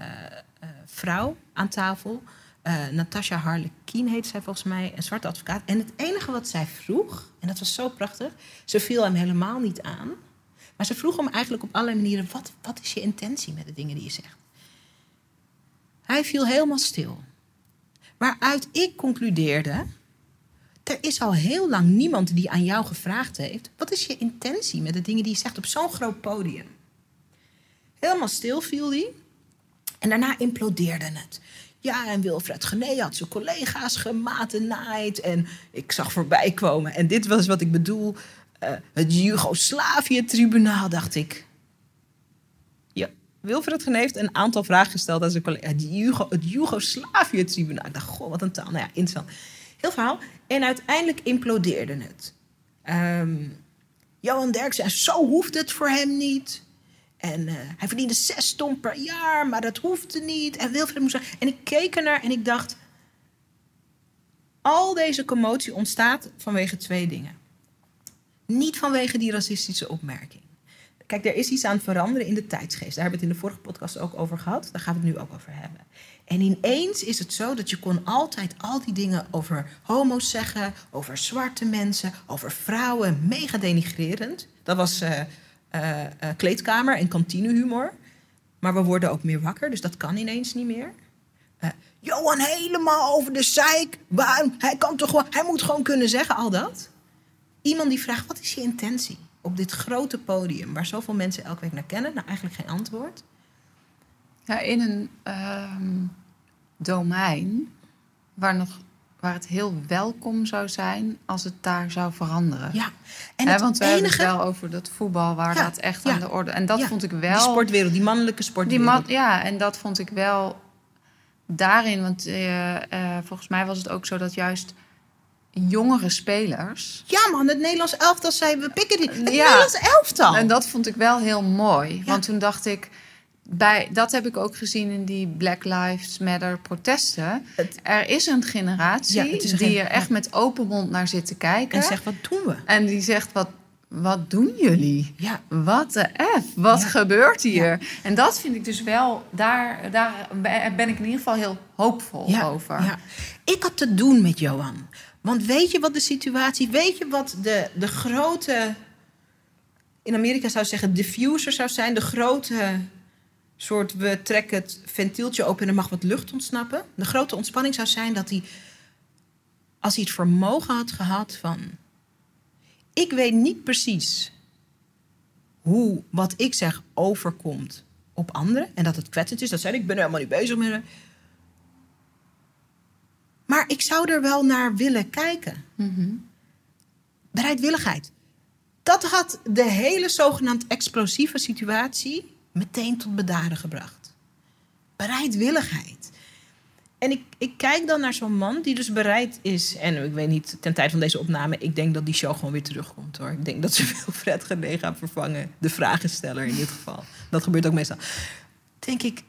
uh, vrouw aan tafel. Natasha Harlequin heet zij volgens mij, een zwarte advocaat. En het enige wat zij vroeg, en dat was zo prachtig, ze viel hem helemaal niet aan. Maar ze vroeg hem eigenlijk op allerlei manieren: wat, wat is je intentie met de dingen die je zegt? Hij viel helemaal stil. Waaruit ik concludeerde er is al heel lang niemand die aan jou gevraagd heeft: wat is je intentie met de dingen die je zegt op zo'n groot podium? Helemaal stil viel hij. En daarna implodeerde het. Ja, en Wilfred Gené had zijn collega's gematenaaid. En ik zag voorbij komen. En dit was wat ik bedoel. Uh, het Joegoslavië-tribunaal, dacht ik. Ja, Wilfred Gené heeft een aantal vragen gesteld aan zijn collega. Het, Jugo, het Joegoslavië-tribunaal. Ik dacht, goh, wat een taal. Nou ja, interessant. Heel verhaal. En uiteindelijk implodeerde het. Um, Johan Derksen, zo hoeft het voor hem niet. En uh, hij verdiende zes ton per jaar, maar dat hoefde niet. En Wilfred moest En ik keek ernaar en ik dacht... Al deze commotie ontstaat vanwege twee dingen. Niet vanwege die racistische opmerking. Kijk, er is iets aan het veranderen in de tijdsgeest. Daar hebben we het in de vorige podcast ook over gehad. Daar gaan we het nu ook over hebben. En ineens is het zo dat je kon altijd al die dingen over homo's zeggen, over zwarte mensen, over vrouwen, mega denigrerend. Dat was uh, uh, uh, kleedkamer en kantinehumor. Maar we worden ook meer wakker, dus dat kan ineens niet meer. Johan helemaal over de zeik. Hij, kan toch gewoon, hij moet gewoon kunnen zeggen al dat. Iemand die vraagt, wat is je intentie? Op dit grote podium, waar zoveel mensen elke week naar kennen. Nou, eigenlijk geen antwoord. Ja, in een ehm, domein waar, nog, waar het heel welkom zou zijn als het daar zou veranderen. Ja, en het want we enige... hebben het wel over dat voetbal waar dat echt aan de orde... En dat vond ik wel... Die sportwereld, die mannelijke sportwereld. Die man, ja, en dat vond ik wel daarin... Want uh, uh, volgens mij was het ook zo dat juist jongere spelers. Ja, man, het Nederlands elftal zei we pikken die. Het ja. Nederlands elftal. En dat vond ik wel heel mooi. Want toen dacht ik, bij, dat heb ik ook gezien in die Black Lives Matter protesten. er is een generatie die er echt met open mond naar zit te kijken. En zegt, wat doen we? En die zegt, wat, wat doen jullie? Ja. Wat de F? Wat gebeurt hier? En dat vind ik dus wel, daar, daar ben ik in ieder geval heel hoopvol over. Ja. Ik had te doen met Johan. Want weet je wat de situatie, weet je wat de, de grote, in Amerika zou zeggen, diffuser zou zijn, de grote soort we trekken het ventieltje open en er mag wat lucht ontsnappen. De grote ontspanning zou zijn dat hij, als hij het vermogen had gehad van, ik weet niet precies hoe wat ik zeg overkomt op anderen en dat het kwetsend is. Dat zei ik, ben helemaal niet bezig met. Maar ik zou er wel naar willen kijken. Mm Bereidwilligheid. Dat had de hele zogenaamd explosieve situatie meteen tot bedaren gebracht. Bereidwilligheid. en ik, ik kijk dan naar zo'n man die dus bereid is. En ik weet niet, ten tijd van deze opname, ik denk dat die show gewoon weer terugkomt hoor. Ik denk dat ze <laughs> veel Fred Gené gaan vervangen. De vragensteller in dit geval. Dat gebeurt ook meestal. Denk ik.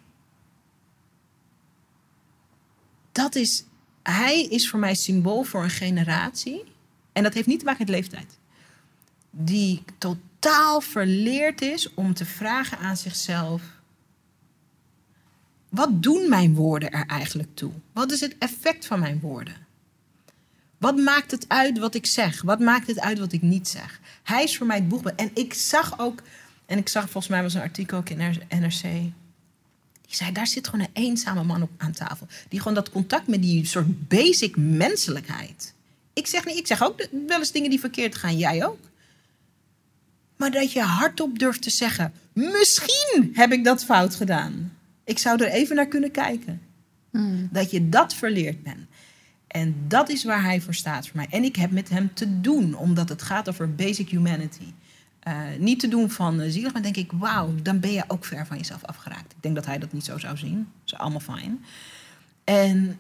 Dat is. Hij is voor mij symbool voor een generatie. En dat heeft niet te maken met leeftijd. Die totaal verleerd is om te vragen aan zichzelf wat doen mijn woorden er eigenlijk toe? Wat is het effect van mijn woorden? Wat maakt het uit wat ik zeg? Wat maakt het uit wat ik niet zeg? Hij is voor mij het boegbeeld. En ik zag ook, en ik zag volgens mij was een artikel ook in NRC. Die zei, daar zit gewoon een eenzame man op aan tafel. Die gewoon dat contact met die soort basic menselijkheid. Ik zeg niet, ik zeg ook wel eens dingen die verkeerd gaan. Jij ook. Maar dat je hardop durft te zeggen, misschien heb ik dat fout gedaan. Ik zou er even naar kunnen kijken. Hmm. Dat je dat verleerd bent. En dat is waar hij voor staat voor mij. En ik heb met hem te doen, omdat het gaat over basic humanity. Uh, niet te doen van uh, zielig, maar denk ik, wauw, dan ben je ook ver van jezelf afgeraakt. Ik denk dat hij dat niet zo zou zien. Dat is allemaal fijn. En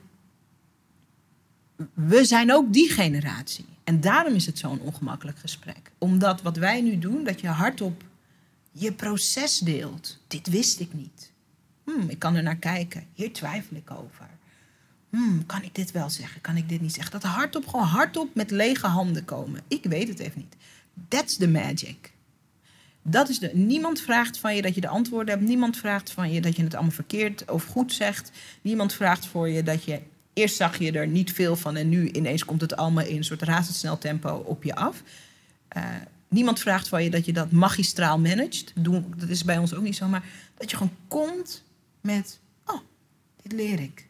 we zijn ook die generatie. En daarom is het zo'n ongemakkelijk gesprek. Omdat wat wij nu doen, dat je hardop je proces deelt. Dit wist ik niet. Hmm, ik kan er naar kijken. Hier twijfel ik over. Hmm, kan ik dit wel zeggen? Kan ik dit niet zeggen? Dat hardop, gewoon hardop met lege handen komen. Ik weet het even niet. That's the magic. Dat is de, niemand vraagt van je dat je de antwoorden hebt. Niemand vraagt van je dat je het allemaal verkeerd of goed zegt. Niemand vraagt voor je dat je. Eerst zag je er niet veel van en nu ineens komt het allemaal in een soort razendsnel tempo op je af. Uh, niemand vraagt van je dat je dat magistraal managt. Dat is bij ons ook niet zo, maar dat je gewoon komt met, oh, dit leer ik.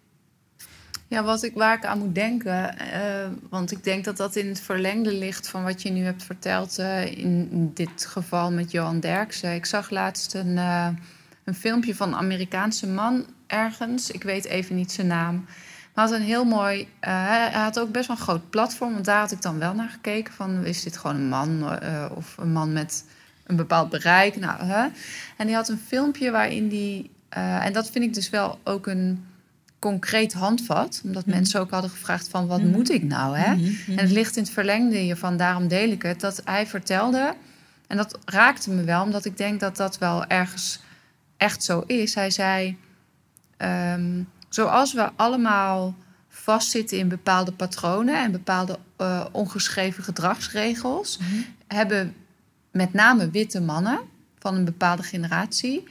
Ja, wat ik, waar ik aan moet denken, uh, want ik denk dat dat in het verlengde ligt van wat je nu hebt verteld, uh, in dit geval met Johan Derksen. Ik zag laatst een, een filmpje van een Amerikaanse man ergens, ik weet even niet zijn naam. Maar had een heel mooi, hij had ook best wel een groot platform, want daar had ik dan wel naar gekeken van, is dit gewoon een man of een man met een bepaald bereik? Nou, hè? En die had een filmpje waarin die uh, en dat vind ik dus wel ook een concreet handvat. Omdat mhm. mensen ook hadden gevraagd van wat mhm. moet ik nou? Hè? Mhm, en het ligt in het verlengde hiervan, daarom deel ik het. Dat hij vertelde, en dat raakte me wel, omdat ik denk dat dat wel ergens echt zo is. Hij zei, um, zoals we allemaal vastzitten in bepaalde patronen en bepaalde uh, ongeschreven gedragsregels, hebben met name witte mannen van een bepaalde generatie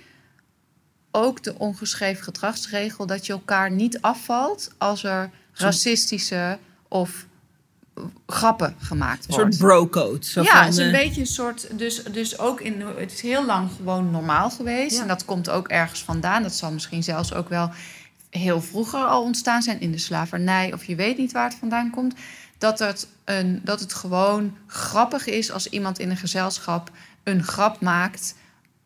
ook de ongeschreven gedragsregel dat je elkaar niet afvalt als er racistische of grappen gemaakt worden. Een soort bro-code. Ja, het is een eh, beetje een soort. Dus, dus ook in. Het is heel lang gewoon normaal geweest. En dat komt ook ergens vandaan. Dat zal misschien zelfs ook wel heel vroeger al ontstaan zijn in de slavernij. Of je weet niet waar het vandaan komt. Dat het, een, dat het gewoon grappig is als iemand in een gezelschap een grap maakt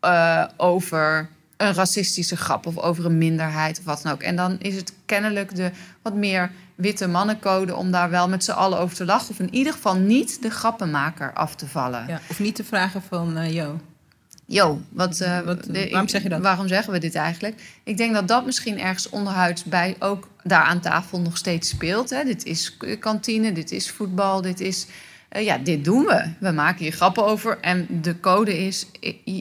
uh, over een racistische grap of over een minderheid of wat dan ook. En dan is het kennelijk de wat meer witte mannencode om daar wel met z'n allen over te lachen. Of in ieder geval niet de grappenmaker af te vallen. Of niet te vragen van, uh. Yo, wat, uh, wat waarom zeg je dat? Waarom zeggen we dit eigenlijk? Ik denk dat dat misschien ergens onderhuids bij ook daar aan tafel nog steeds speelt. Hè. Dit is kantine, dit is voetbal, dit is eh, ja, dit doen we. We maken hier grappen over. En de code is,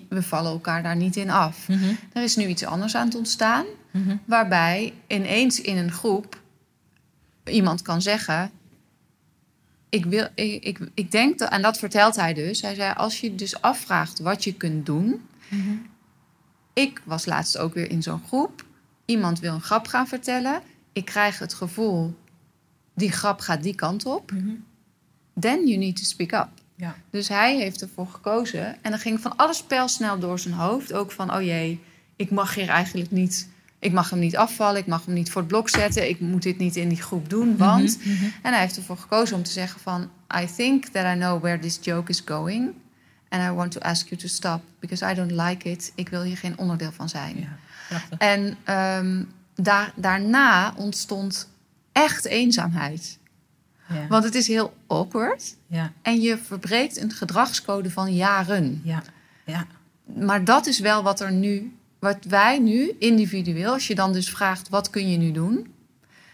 we vallen elkaar daar niet in af. Mhm. Er is nu iets anders aan het ontstaan. Mhm. Waarbij ineens in een groep iemand kan zeggen... Ik, wil, ik, ik, ik denk, dat, en dat vertelt hij dus. Hij zei, als je dus afvraagt wat je kunt doen... Mhm. Ik was laatst ook weer in zo'n groep. Iemand wil een grap gaan vertellen. Ik krijg het gevoel, die grap gaat die kant op then you need to speak up. Ja. Dus hij heeft ervoor gekozen. En dan ging van alles snel door zijn hoofd. Ook van, oh jee, ik mag hier eigenlijk niet... Ik mag hem niet afvallen, ik mag hem niet voor het blok zetten. Ik moet dit niet in die groep doen, mhm, want... Mhm. En hij heeft ervoor gekozen om te zeggen van... I think that I know where this joke is going. And I want to ask you to stop. Because I don't like it. Ik wil hier geen onderdeel van zijn. Ja, en um, daar, daarna ontstond echt eenzaamheid. Want het is heel awkward. Ja. En je verbreekt een gedragscode van jaren. Ja. Ja. Maar dat is wel wat er nu, wat wij nu individueel, als je dan dus vraagt wat kun je nu doen,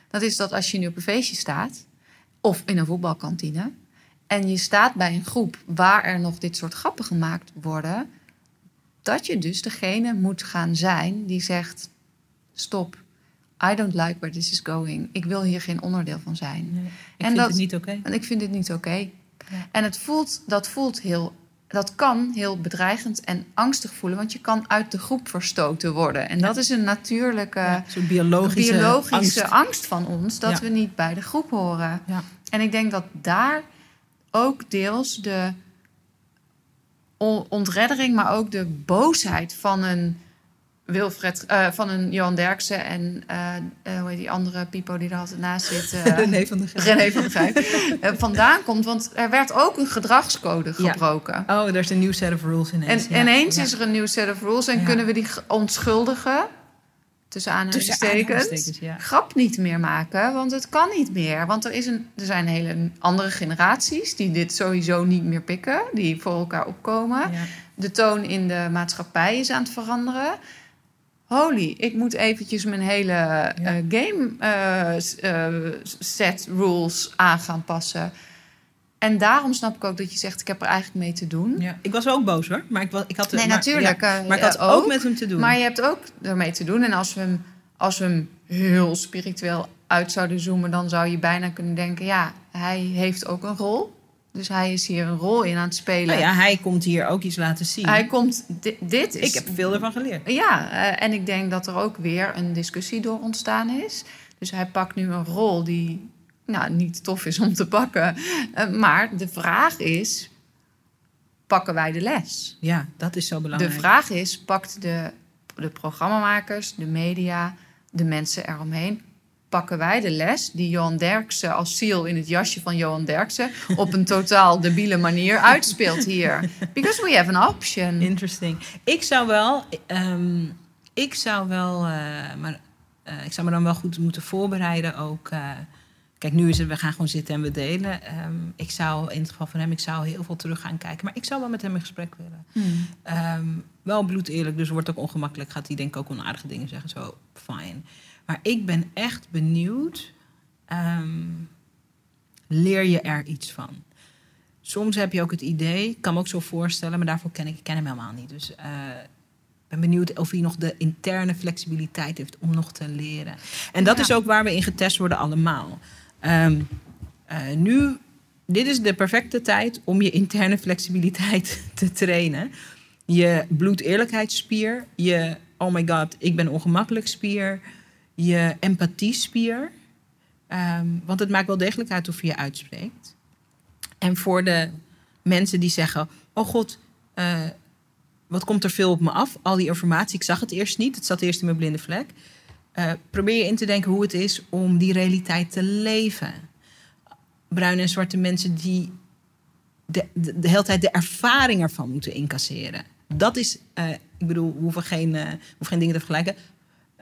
Dat is dat als je nu op een feestje staat, of in een voetbalkantine, en je staat bij een groep waar er nog dit soort grappen gemaakt worden, dat je dus degene moet gaan zijn die zegt: Stop, I don't like where this is going. Ik wil hier geen onderdeel van zijn. Nee, ik en vind dat, het niet oké. En ik vind het niet oké. En het voelt, dat voelt heel dat kan heel bedreigend en angstig voelen, want je kan uit de groep verstoten worden. En dat is een natuurlijke, ja, biologische, biologische angst. van ons, dat we niet bij de groep horen. En ik denk dat daar ook deels de ontreddering, maar ook de boosheid van een Wilfred, uh, van een Johan Derksen en uh, hoe heet die andere Pipo die er altijd naast zit? <laughs> René van der Grijp. René van der Grijp. vandaan komt, want er werd ook een gedragscode gebroken. Oh, er is een nieuw set of rules ineens. En ineens is er een nieuw set of rules en kunnen we die onschuldigen, tussen aanhalingstekens, grap niet meer maken, want het kan niet meer. Want er, is een, er zijn hele andere generaties die dit sowieso niet meer pikken, die voor elkaar opkomen. De toon in de maatschappij is aan het veranderen holy, ik moet eventjes mijn hele eh, game uh, set rules aan gaan passen. En daarom snap ik ook dat je zegt, ik heb er eigenlijk mee te doen. Ja. Ik was ook boos hoor, maar ik, was, ik had... Nee, natuurlijk. maar ik had ook, met hem te doen. Maar je hebt ook ermee te doen. En als we hem, als we hem heel spiritueel uit zouden zoomen... dan zou je bijna kunnen denken, ja, hij heeft ook een rol. Dus hij is hier een rol in aan het spelen. Nou ja, hij komt hier ook iets laten zien. Hij komt, dit, is... Ik heb veel ervan geleerd. Ja, uh, en ik denk dat er ook weer een discussie door ontstaan is. Dus hij pakt nu een rol die nou, niet tof is om te pakken. Uh, maar de vraag is, pakken wij de les? Ja, dat is zo belangrijk. De vraag is, pakt de, de programmamakers, de media, de mensen eromheen pakken wij de les die Johan Derksen als ziel in het jasje van Johan Derksen op een totaal debiele manier uitspeelt hier. Because we have an option. Interesting. Ik zou wel, um, ik zou wel, uh, maar uh, ik zou me dan wel goed moeten voorbereiden ook. Uh, kijk, nu is het, we gaan gewoon zitten en we delen. Um, ik zou in het geval van hem, ik zou heel veel terug gaan kijken. Maar ik zou wel met hem in gesprek willen. Hmm. Um, wel bloed eerlijk, dus wordt ook ongemakkelijk. Gaat hij denk ik ook onaardige dingen zeggen. Zo, fine. Maar ik ben echt benieuwd. Um, leer je er iets van? Soms heb je ook het idee, ik kan me ook zo voorstellen, maar daarvoor ken ik, ik ken hem helemaal niet. Dus uh, ben benieuwd of hij nog de interne flexibiliteit heeft om nog te leren. En dat is ook waar we in getest worden allemaal. Um, uh, nu, dit is de perfecte tijd om je interne flexibiliteit <laughs> te trainen. Je bloedeerlijkheidsspier, je oh my god, ik ben ongemakkelijk spier je empathiespier. Um, want het maakt wel degelijk uit of je uitspreekt. En voor de mensen die zeggen: Oh god, uh, wat komt er veel op me af? Al die informatie, ik zag het eerst niet, het zat eerst in mijn blinde vlek. Uh, probeer je in te denken hoe het is om die realiteit te leven. Bruine en zwarte mensen die de, de, hele tijd de ervaring ervan moeten incasseren. Dat is, uh, ik bedoel, we hoeven geen, uh, hoeven geen dingen te vergelijken.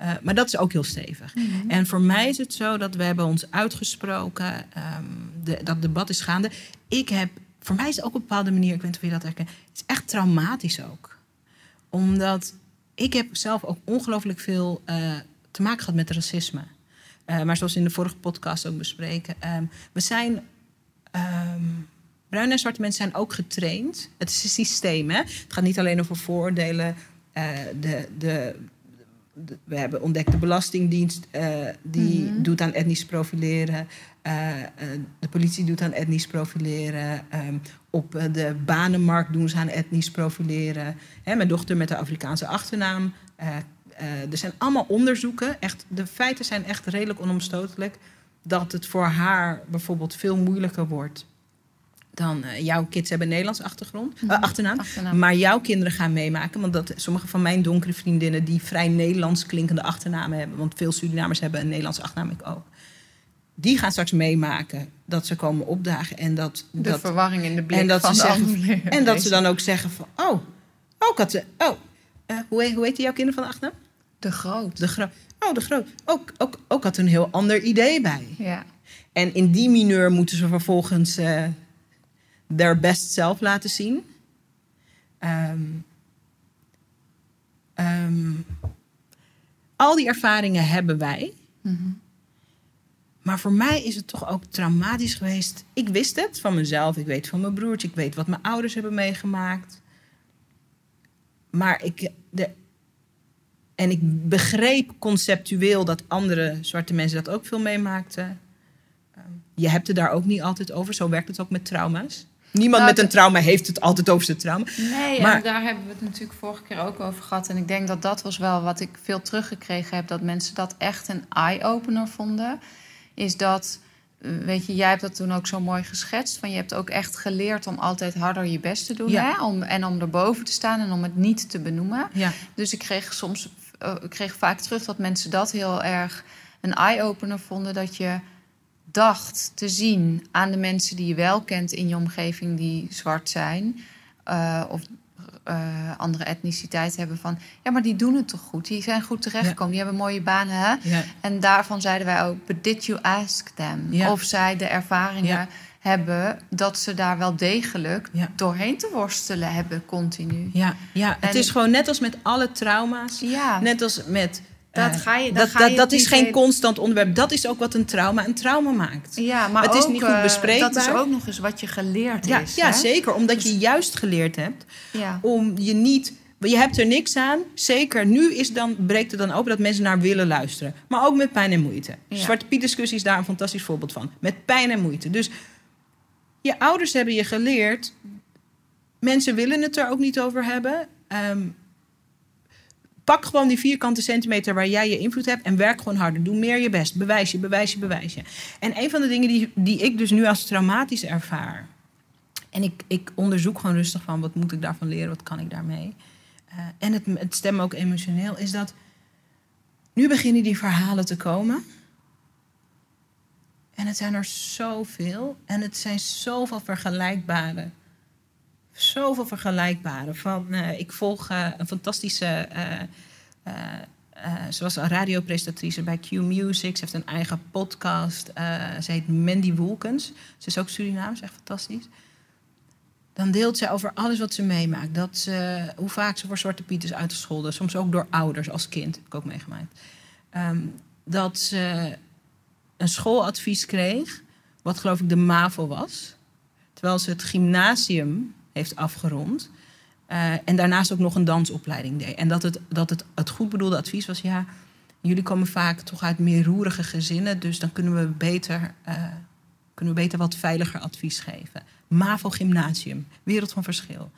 Uh, maar dat is ook heel stevig. Mm -hmm. En voor mij is het zo dat we hebben ons uitgesproken. Um, de, dat debat is gaande. Ik heb, voor mij is het ook op een bepaalde manier, ik weet niet of je dat herkent, het is echt traumatisch ook. Omdat ik heb zelf ook ongelooflijk veel uh, te maken gehad met racisme. Uh, maar zoals in de vorige podcast ook bespreken. Um, we zijn. Um, bruine en zwarte mensen zijn ook getraind. Het is een systeem. Hè? Het gaat niet alleen over vooroordelen. de, de we hebben ontdekt de Belastingdienst, uh, die mm -hmm. doet aan etnisch profileren. Uh, uh, de politie doet aan etnisch profileren. Um, op de banenmarkt doen ze aan etnisch profileren. Hè, mijn dochter met de Afrikaanse achternaam. er zijn allemaal onderzoeken. Echt, de feiten zijn echt redelijk onomstotelijk. Dat het voor haar bijvoorbeeld veel moeilijker wordt dan uh, jouw kids hebben een Nederlands achtergrond, uh, achternaam, achternaam, Maar jouw kinderen gaan meemaken. Want dat, sommige van mijn donkere vriendinnen die vrij Nederlands klinkende achternamen hebben. Want veel Surinamers hebben een Nederlandse achternaam, ik ook. Die gaan straks meemaken dat ze komen opdagen. En dat, de dat, verwarring in de blik en dat van ze de zeggen, En dat ze dan ook zeggen van, oh, oh, ik had, oh uh, hoe, hoe heet jouw kinderen van de achternaam? De Groot. De Groot. Oh, De Groot. Ook, ook, ook had een heel ander idee bij. Ja. En in die mineur moeten ze vervolgens their best self laten zien. Um, um, al die ervaringen hebben wij. Mm -hmm. Maar voor mij is het toch ook traumatisch geweest. Ik wist het van mezelf. Ik weet van mijn broertje. Ik weet wat mijn ouders hebben meegemaakt. Maar ik. De, en ik begreep conceptueel dat andere zwarte mensen dat ook veel meemaakten. Ehm, je hebt het daar ook niet altijd over. Zo werkt het ook met trauma's. Niemand Nou, met een trauma heeft het altijd over zijn trauma. Nee, Maar- en daar hebben we het natuurlijk vorige keer ook over gehad. En ik denk dat dat was wel wat ik veel teruggekregen heb. Dat mensen dat echt een eye-opener vonden. Is dat, eh, weet je, jij hebt dat toen ook zo mooi geschetst. Van je hebt ook echt geleerd om altijd harder je best te doen. Ja. Hè? Om, en om erboven te staan en om het niet te benoemen. Ja, Dus ik kreeg soms eh, ik kreeg vaak terug dat mensen dat heel erg een eye-opener vonden. Dat je dacht te zien aan de mensen die je wel kent in je omgeving die zwart zijn. eh, of eh, andere etniciteit hebben van... ja, maar die doen het toch goed? Die zijn goed terechtgekomen. Die hebben mooie banen, hè? ja, En daarvan zeiden wij ook, but did you ask them? Ja. Of zij de ervaringen Ja. hebben dat ze daar wel degelijk Ja. doorheen te worstelen hebben continu. ja, ja. Het is gewoon net als met alle trauma's. Ja, Net als met. Dat eh, ga je- dan dat, ga dat, je dat op is geen constant onderwerp. Dat is ook wat een trauma een trauma maakt. ja maar het is ook, niet goed eh, bespreekbaar. Dat is ook nog eens wat je geleerd Ja, is. ja hè? zeker. Omdat je juist geleerd hebt Ja. om je niet. Je hebt er niks aan. Zeker nu is dan, breekt het dan open dat mensen naar willen luisteren. Maar ook met pijn en moeite. Ja. Zwarte Piet discussie is daar een fantastisch voorbeeld van. Met pijn en moeite. Dus je ouders hebben je geleerd. Mensen willen het er ook niet over hebben. Ehm, pak gewoon die vierkante centimeter waar jij je invloed hebt en werk gewoon harder. Doe meer je best. Bewijs je, bewijs je, bewijs je. En een van de dingen die, die ik dus nu als traumatisch ervaar. En ik, ik onderzoek gewoon rustig van wat moet ik daarvan leren, wat kan ik daarmee. Eh, en het, het stemmen ook emotioneel is dat nu beginnen die verhalen te komen. En het zijn er zoveel. En het zijn zoveel vergelijkbare. Zoveel vergelijkbare. Van, eh, ik volg eh, een fantastische. eh, ze was een radiopresentatrice bij Q Music. Ze heeft een eigen podcast. Ze heet Mandy Wolkens. Ze is ook Surinaams, echt fantastisch. Dan deelt ze over alles wat ze meemaakt. Dat ze, hoe vaak ze voor Zwarte Piet is uitgescholden. Soms ook door ouders als kind. Heb ik ook meegemaakt. Ehm, dat ze een schooladvies kreeg. Wat geloof ik de MAVO was. Terwijl ze het gymnasium heeft afgerond. eh, en daarnaast ook nog een dansopleiding deed. En dat het, dat het, het goed bedoelde advies was... ja, jullie komen vaak toch uit meer roerige gezinnen... dus dan kunnen we beter, eh, kunnen we beter wat veiliger advies geven. MAVO Gymnasium, wereld van verschil.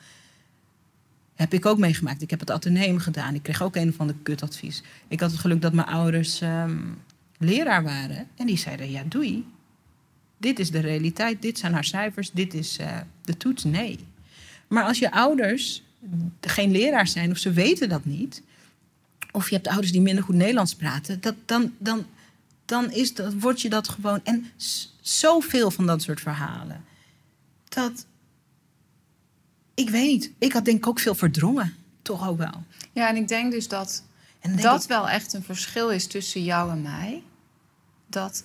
Heb ik ook meegemaakt. Ik heb het ateneum gedaan. Ik kreeg ook een van de kutadvies. Ik had het geluk dat mijn ouders ehm, leraar waren. En die zeiden, ja doei. Dit is de realiteit, dit zijn haar cijfers, dit is eh, de toets. Nee. Maar als je ouders geen leraar zijn of ze weten dat niet... of je hebt ouders die minder goed Nederlands praten... Dat, dan, dan, dan is dat, word je dat gewoon... En zoveel van dat soort verhalen. Dat... Ik weet niet. Ik had denk ik ook veel verdrongen. Toch ook wel. ja, en ik denk dus dat En denk dat ik- wel echt een verschil is tussen jou en mij. Dat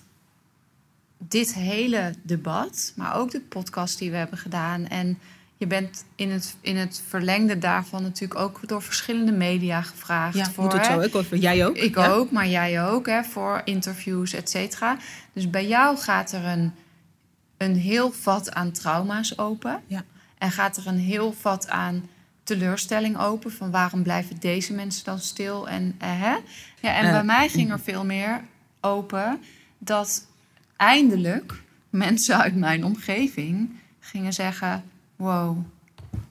dit hele debat, maar ook de podcast die we hebben gedaan. En je bent in het, in het verlengde daarvan natuurlijk ook door verschillende media gevraagd. ja, voor, moet het hè, zo. Ik ook. Jij ook? Ik Ja? ook, maar jij ook, hè, voor interviews, et cetera. Dus bij jou gaat er een, een heel vat aan trauma's open. Ja. En gaat er een heel vat aan teleurstelling open. Van waarom blijven deze mensen dan stil? En, eh, hè? Ja, en Eh, bij mij ging er veel meer open dat eindelijk mensen uit mijn omgeving gingen zeggen: Wow,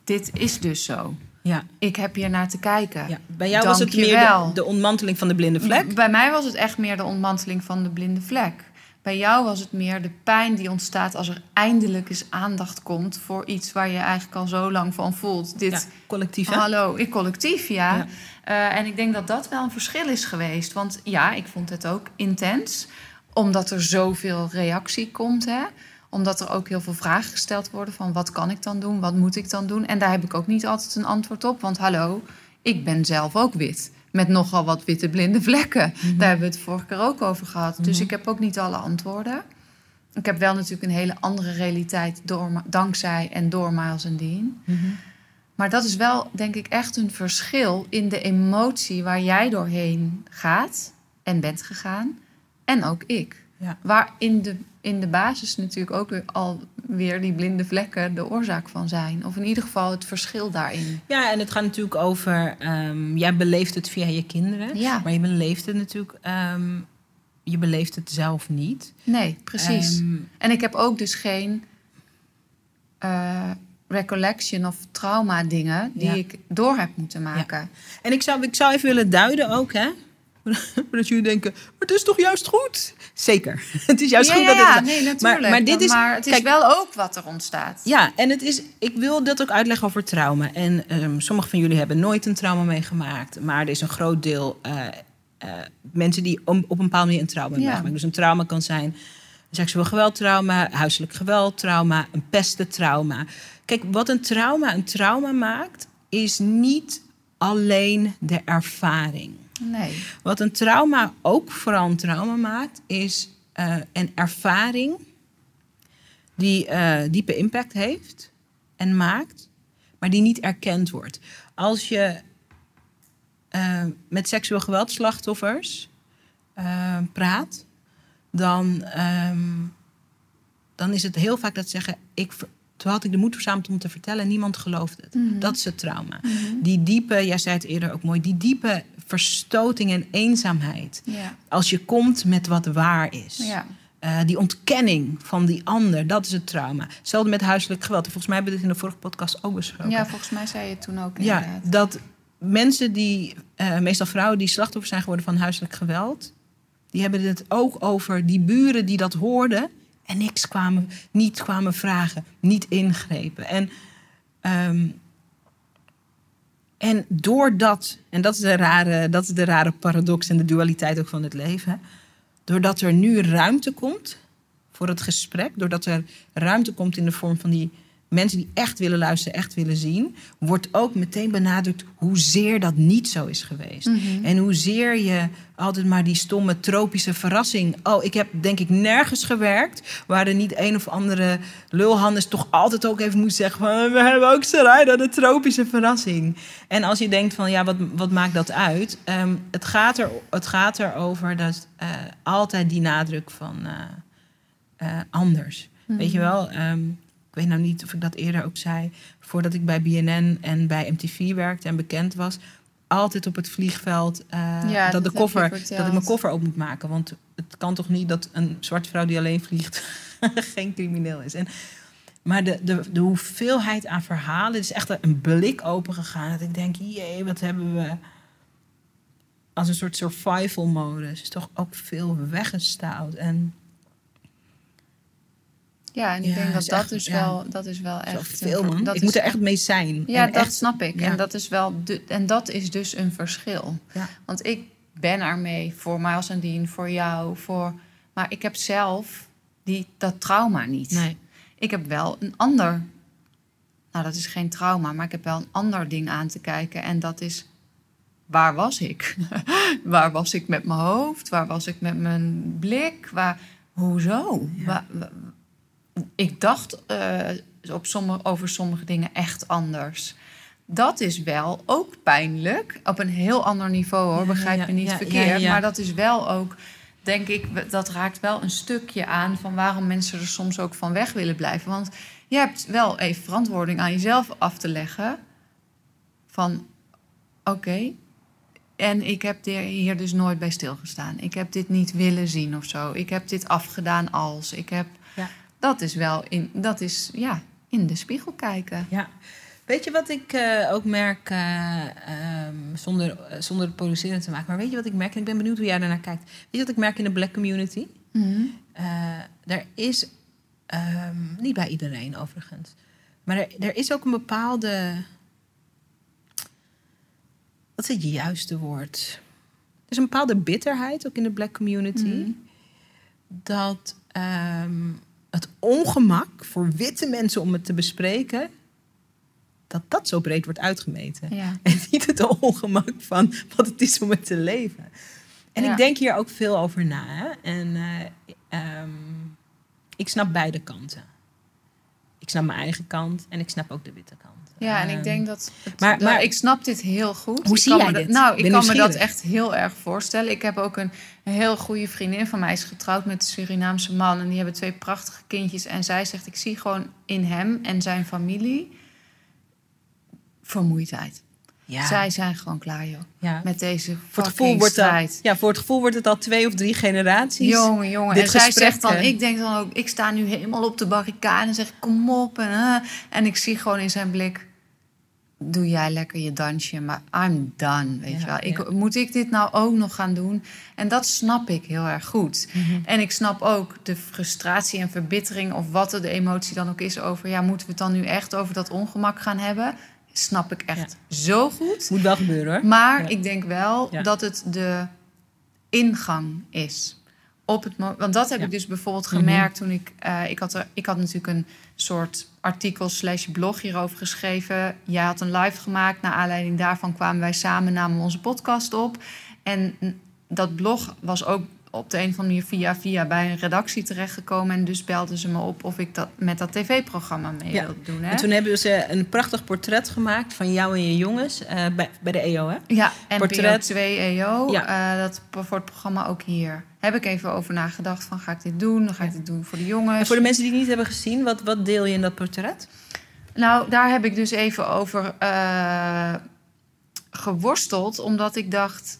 dit is dus zo. Ja, Ik heb hier naar te kijken. ja. Bij jou was het meer de, de ontmanteling van de blinde vlek. Bij mij was het echt meer de ontmanteling van de blinde vlek. Bij jou was het meer de pijn die ontstaat als er eindelijk eens aandacht komt voor iets waar je eigenlijk al zo lang van voelt. Dit, Ja, collectief, hè? hallo, ik collectief, ja. Ja. Eh, en ik denk dat dat wel een verschil is geweest. Want ja, ik vond het ook intens, omdat er zoveel reactie komt, hè. Omdat er ook heel veel vragen gesteld worden van wat kan ik dan doen, wat moet ik dan doen. En daar heb ik ook niet altijd een antwoord op, want hallo, ik ben zelf ook wit. Met nogal wat witte blinde vlekken. Daar hebben we het vorige keer ook over gehad. Dus ik heb ook niet alle antwoorden. Ik heb wel natuurlijk een hele andere realiteit door, dankzij en door Miles en Dean. Mhm. Maar dat is wel, denk ik, echt een verschil in de emotie waar jij doorheen gaat en bent gegaan. En ook ik. Ja. Waar in de, in de basis natuurlijk ook weer alweer die blinde vlekken de oorzaak van zijn. Of in ieder geval het verschil daarin. Ja, en het gaat natuurlijk over... ehm, jij beleeft het via je kinderen. Ja. Maar je beleeft het natuurlijk... ehm, je beleeft het zelf niet. Nee, precies. Ehm, En ik heb ook dus geen eh, recollection of trauma dingen die Ja. ik door heb moeten maken. En ik zou, ik zou even willen duiden ook, hè? <laughs> Dat jullie denken, maar het is toch juist goed? Zeker. <laughs> Het is juist Ja, goed ja, dat ja, het... nee, natuurlijk. Maar, maar dit is... maar het is kijk, wel ook wat er ontstaat. Ja, en het is, ik wil dat ook uitleggen over trauma. En ehm sommige van jullie hebben nooit een trauma meegemaakt. Maar er is een groot deel eh, eh, mensen die om- op een bepaalde manier een trauma hebben Ja. meegemaakt. Dus een trauma kan zijn seksueel geweldtrauma, huiselijk geweldtrauma, een pestentrauma. Kijk, wat een trauma een trauma maakt, is niet alleen de ervaring. Nee. Wat een trauma ook vooral een trauma maakt, is eh, een ervaring die eh, diepe impact heeft en maakt, maar die niet erkend wordt. Als je eh, met seksueel geweldslachtoffers praat, dan, ehm, dan is het heel vaak dat ze zeggen: ik, toen had ik de moed verzameld om te vertellen en niemand geloofde het. Mhm. Dat is het trauma. Die diepe, jij zei het eerder ook mooi, die diepe verstoting en eenzaamheid. Ja. Als je komt met wat waar is. Ja. Eh, die ontkenning van die ander, dat is het trauma. Hetzelfde met huiselijk geweld. Volgens mij hebben we dit in de vorige podcast ook besproken. ja, volgens mij zei je het toen ook Ja, inderdaad. dat mensen die, eh, meestal vrouwen die slachtoffer zijn geworden van huiselijk geweld, die hebben het ook over die buren die dat hoorden en niks kwamen, niet kwamen vragen, niet ingrepen. En, ehm, en doordat, en dat is, de rare, dat is de rare paradox en de dualiteit ook van het leven, doordat er nu ruimte komt voor het gesprek, doordat er ruimte komt in de vorm van die mensen die echt willen luisteren, echt willen zien, wordt ook meteen benadrukt hoezeer dat niet zo is geweest. En hoezeer je altijd maar die stomme tropische verrassing. Oh, ik heb denk ik nergens gewerkt waar er niet een of andere lulhannes toch altijd ook even moet zeggen van we hebben ook Sarayda, de tropische verrassing. En als je denkt van ja, wat, wat maakt dat uit? Ehm, het, gaat er, het gaat erover dat eh, altijd die nadruk van eh, eh, anders. Weet je wel? Ehm, ik weet nou niet of ik dat eerder ook zei. Voordat ik bij BNN en bij MTV werkte en bekend was, altijd op het vliegveld eh, Ja, dat, de koffer, dat ik mijn koffer op moet maken. Want het kan toch niet dat een zwarte vrouw die alleen vliegt <laughs> geen crimineel is. En, maar de, de, de hoeveelheid aan verhalen, is echt een blik open gegaan. Dat ik denk, jee, wat hebben we als een soort survival modus. Is toch ook veel weggestouwd. En Ja, en ik Ja, denk dat dat dus ja. wel, dat is wel echt... veel een- man. dat ik is moet er echt mee zijn. Ja, En dat echt- snap ik. En dat is wel de, en dat is dus een verschil. Want ik ben ermee voor Miles en Dean, voor jou, voor. Maar ik heb zelf die, dat trauma niet. Nee. Ik heb wel een ander. Nou, dat is geen trauma, maar ik heb wel een ander ding aan te kijken. En dat is. Waar was ik? <laughs> waar was ik met mijn hoofd? Waar was ik met mijn blik? Waar, hoezo? Ik dacht eh, op sommige, over sommige dingen echt anders. Dat is wel ook pijnlijk. Op een heel ander niveau hoor, begrijp ja, me niet ja, verkeerd. ja. Maar dat is wel ook, denk ik, dat raakt wel een stukje aan van waarom mensen er soms ook van weg willen blijven. Want je hebt wel even verantwoording aan jezelf af te leggen. Van oké, en ik heb hier dus nooit bij stilgestaan. Ik heb dit niet willen zien of zo. Ik heb dit afgedaan als. Ik heb. Dat is wel in, dat is, ja, in de spiegel kijken. Ja. Weet je wat ik eh, ook merk, eh, ehm, zonder, eh, zonder het produceren te maken, maar weet je wat ik merk? En ik ben benieuwd hoe jij daarnaar kijkt. Weet je wat ik merk in de black community? Eh, er is, ehm, niet bij iedereen overigens, maar er, er is ook een bepaalde, wat is het juiste woord? Er is een bepaalde bitterheid ook in de black community. Mhm. Dat ehm, het ongemak voor witte mensen om het te bespreken, dat dat zo breed wordt uitgemeten. Ja. <laughs> En niet het ongemak van wat het is om het te leven. En Ja. ik denk hier ook veel over na. Hè? En eh, ehm, ik snap beide kanten. Ik snap mijn eigen kant en ik snap ook de witte kant. Ja, en ik Ehm, denk dat. het- maar- dat- maar- ik snap dit heel goed. Hoe Ik zie kan jij me dat- dit? Nou, Ben ik kan me dat echt heel erg voorstellen. Ik heb ook een, een heel goede vriendin van mij, is getrouwd met een Surinaamse man. En die hebben twee prachtige kindjes. En zij zegt: Ik zie gewoon in hem en zijn familie vermoeidheid. Ja, Zij zijn gewoon klaar, joh. ja. Met deze Voor het, gevoel wordt dat, ja, voor het gevoel wordt het al twee of drie generaties. Jongen, jongen. En zij zegt dan, ik denk dan ook, ik sta nu helemaal op de barricade en zeg kom op. En, en ik zie gewoon in zijn blik, doe jij lekker je dansje, maar I'm done, weet Ja, je wel. Ik, ja. Moet ik dit nou ook nog gaan doen? En dat snap ik heel erg goed. Mhm. En ik snap ook de frustratie en verbittering of wat er de emotie dan ook is over, ja, moeten we het dan nu echt over dat ongemak gaan hebben? Snap ik echt zo goed. Moet wel gebeuren hoor. Maar Ja. ik denk wel Ja. dat het de ingang is. Op het Want dat heb ik dus bijvoorbeeld Mhm. gemerkt toen ik... eh, ik, had er, ik had natuurlijk een soort artikel slash blog hierover geschreven. Jij had een live gemaakt. Naar aanleiding daarvan kwamen wij samen, namen onze podcast op. En dat blog was ook op de een of andere manier via via bij een redactie terechtgekomen. En dus belden ze me op of ik dat met dat tv-programma mee Ja. wilde doen. Hè? En toen hebben ze een prachtig portret gemaakt van jou en je jongens eh, bij, bij de EO, hè? Ja, en Portret. 2 EO, Ja. eh, dat voor het programma ook hier. Heb ik even over nagedacht van ga ik dit doen? Ga ik dit doen voor de jongens. En voor de mensen die het niet hebben gezien, wat, wat deel je in dat portret? Nou, daar heb ik dus even over eh, geworsteld, omdat ik dacht,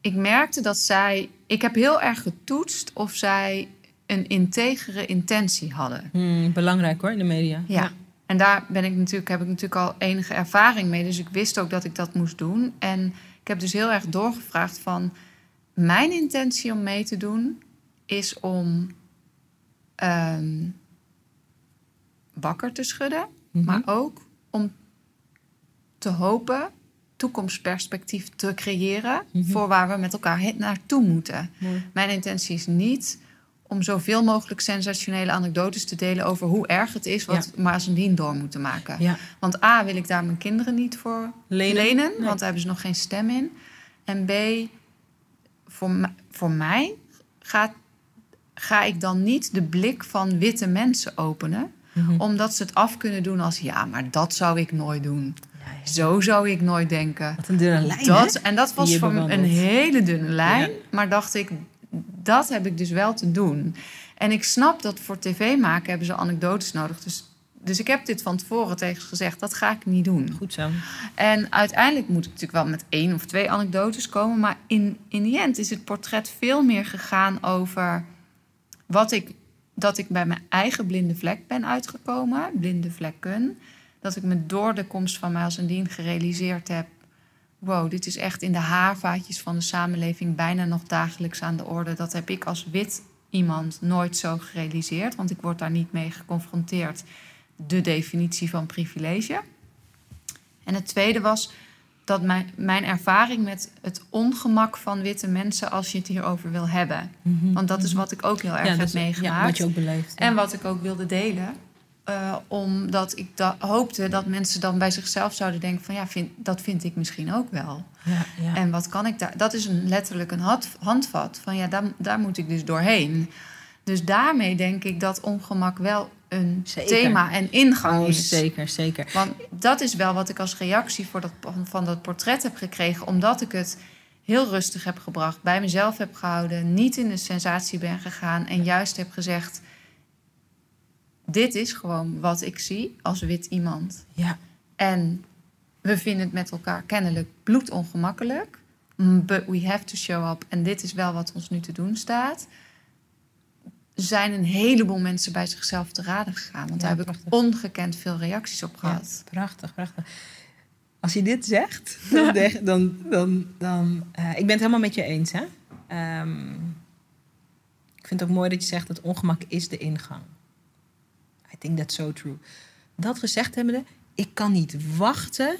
ik merkte dat zij, ik heb heel erg getoetst of zij een integere intentie hadden. Hmm, belangrijk hoor, in de media. Ja. En daar ben ik natuurlijk, heb ik natuurlijk al enige ervaring mee. Dus ik wist ook dat ik dat moest doen. En ik heb dus heel erg doorgevraagd van... Mijn intentie om mee te doen is om ehm, wakker te schudden. Mhm. Maar ook om te hopen toekomstperspectief te creëren... Mhm. voor waar we met elkaar naartoe moeten. Mooi. Mijn intentie is niet om zoveel mogelijk sensationele anekdotes te delen over hoe erg het is wat Maas en Dien door moeten maken. Ja. Want A, wil ik daar mijn kinderen niet voor Lenen? lenen, Nee. want daar hebben ze nog geen stem in. En B, voor, voor mij gaat, ga ik dan niet de blik van witte mensen openen, Mhm. omdat ze het af kunnen doen als ja, maar dat zou ik nooit doen. Ja. Zo zou ik nooit denken. Wat een dunne lijn, Dat, hè? en dat was voor me een hele dunne lijn. Ja. Maar dacht ik, dat heb ik dus wel te doen. En ik snap dat voor tv maken hebben ze anekdotes nodig. Dus, dus ik heb dit van tevoren tegen ze gezegd, dat ga ik niet doen. Goed zo. En uiteindelijk moet ik natuurlijk wel met één of twee anekdotes komen. Maar in, in die end is het portret veel meer gegaan over wat ik, dat ik bij mijn eigen blinde vlek ben uitgekomen. Blinde vlekken. Dat ik me door de komst van Miles en Dien gerealiseerd heb. Wow, dit is echt in de haarvaatjes van de samenleving bijna nog dagelijks aan de orde. Dat heb ik als wit iemand nooit zo gerealiseerd. Want ik word daar niet mee geconfronteerd. De definitie van privilege. En het tweede was dat mijn, mijn ervaring met het ongemak van witte mensen als je het hierover wil hebben. Want dat is wat ik ook heel erg Mhm. ja, heb meegemaakt. Ja, wat je ook beleeft. ja. En wat ik ook wilde delen. Eh, omdat ik da- hoopte dat mensen dan bij zichzelf zouden denken van ja, vind, dat vind ik misschien ook wel. ja, ja. En wat kan ik daar? Dat is een, letterlijk een hand- handvat van ja, daar, daar moet ik dus doorheen. Dus daarmee denk ik dat ongemak wel een Zeker. thema en ingang Oh, is. zeker, zeker. Want dat is wel wat ik als reactie voor dat, van dat portret heb gekregen. Omdat ik het heel rustig heb gebracht, bij mezelf heb gehouden, niet in de sensatie ben gegaan en juist heb gezegd: Dit is gewoon wat ik zie als wit iemand. Ja, En we vinden het met elkaar kennelijk bloedongemakkelijk. But we have to show up. En dit is wel wat ons nu te doen staat. Zijn een heleboel mensen bij zichzelf te raden gegaan. Want Ja, daar heb ik ongekend veel reacties op ja, gehad. prachtig, prachtig. Als je dit zegt, <laughs> dan... dan, dan, dan eh, ik ben het helemaal met je eens, hè. Ehm, ik vind het ook mooi dat je zegt dat ongemak is de ingang. Think that's so true. Dat gezegd hebbende, ik kan niet wachten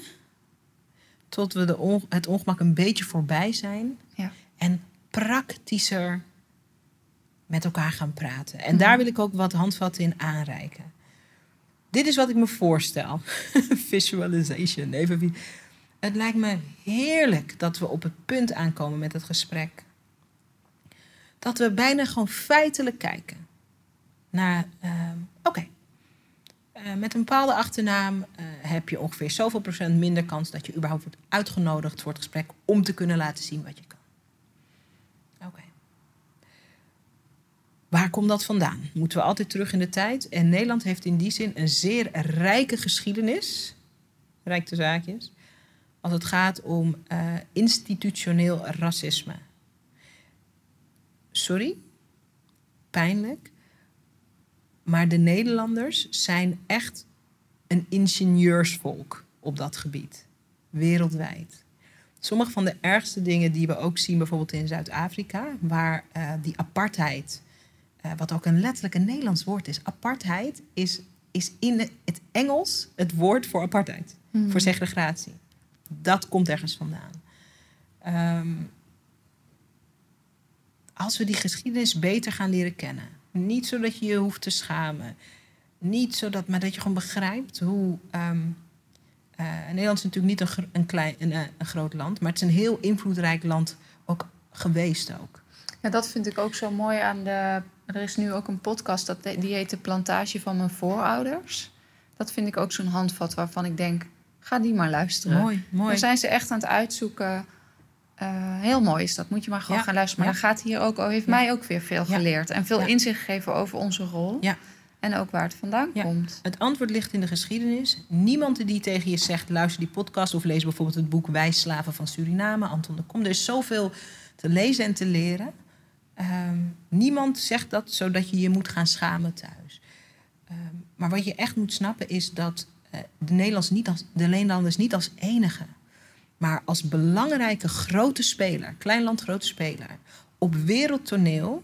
tot we de on- het ongemak een beetje voorbij zijn. Ja. En praktischer met elkaar gaan praten. En Mhm. daar wil ik ook wat handvatten in aanreiken. Dit is wat ik me voorstel. <laughs> Visualization. Even wie- het lijkt me heerlijk dat we op het punt aankomen met het gesprek. Dat we bijna gewoon feitelijk kijken naar, ehm, oké, eh, met een bepaalde achternaam eh, heb je ongeveer zoveel procent minder kans dat je überhaupt wordt uitgenodigd voor het gesprek om te kunnen laten zien wat je kan. Oké. Waar komt dat vandaan? Moeten we altijd terug in de tijd? En Nederland heeft in die zin een zeer rijke geschiedenis, rijk de zaakjes, als het gaat om uh, institutioneel racisme. Sorry, pijnlijk, maar de Nederlanders zijn echt een ingenieursvolk op dat gebied, wereldwijd. Sommige van de ergste dingen die we ook zien, bijvoorbeeld in Zuid-Afrika, waar uh, die apartheid, uh, wat ook een letterlijk een Nederlands woord is, apartheid is, is in het Engels het woord voor apartheid, mm. voor segregatie. Dat komt ergens vandaan. Um, als we die geschiedenis beter gaan leren kennen, niet zodat je je hoeft te schamen, niet zodat, maar dat je gewoon begrijpt hoe. Um, uh, Nederland is natuurlijk niet een, een, klein, een, een, groot land, maar het is een heel invloedrijk land ook geweest ook. Ja, dat vind ik ook zo mooi aan de. Er is nu ook een podcast dat die heet De Plantage van mijn voorouders. Dat vind ik ook zo'n handvat waarvan ik denk, ga die maar luisteren. Mooi, mooi. Daar zijn ze echt aan het uitzoeken. Uh, heel mooi is dat. Moet je maar gewoon gaan luisteren. Maar ja. dan gaat hier ook, heeft mij ook weer veel geleerd. En veel inzicht gegeven over onze rol. Ja. En ook waar het vandaan komt. Het antwoord ligt in de geschiedenis. Niemand die tegen je zegt: luister die podcast of lees bijvoorbeeld het boek Wijslaven van Suriname, Anton de Kom. Er is zoveel te lezen en te leren. Um, niemand zegt dat zodat je je moet gaan schamen thuis. Um, maar wat je echt moet snappen is dat uh, de, Nederlanders niet als, de Nederlanders niet als enige, maar als belangrijke grote speler, klein land grote speler, op wereldtoneel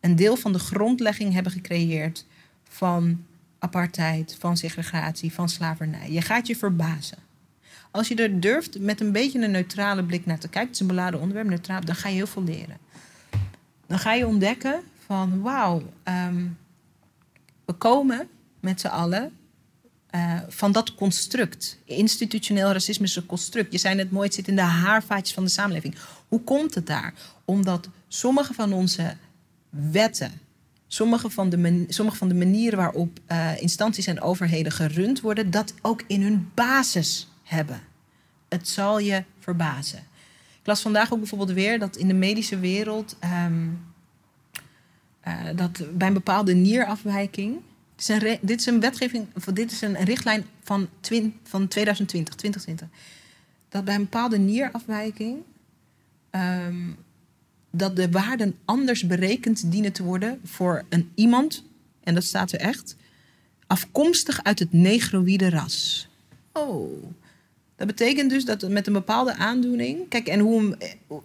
een deel van de grondlegging hebben gecreëerd van apartheid, van segregatie, van slavernij. Je gaat je verbazen. Als je er durft met een beetje een neutrale blik naar te kijken, het is een beladen onderwerp, neutraal, dan ga je heel veel leren. Dan ga je ontdekken van wauw, um, we komen met z'n allen uh, van dat construct. Institutioneel racisme is een construct. Je zei net mooi, het zit in de haarvaatjes van de samenleving. Hoe komt het daar? Omdat sommige van onze wetten, sommige van de, sommige van de manieren waarop uh, instanties en overheden gerund worden, dat ook in hun basis hebben. Het zal je verbazen. Ik las vandaag ook bijvoorbeeld weer dat in de medische wereld um, uh, dat bij een bepaalde nierafwijking. Dit is een, wetgeving, dit is een richtlijn van, van 2020, 2020. Dat bij een bepaalde nierafwijking um, dat de waarden anders berekend dienen te worden voor een iemand, en dat staat er echt, afkomstig uit het negroïde ras. Oh. Dat betekent dus dat met een bepaalde aandoening. Kijk, en hoe.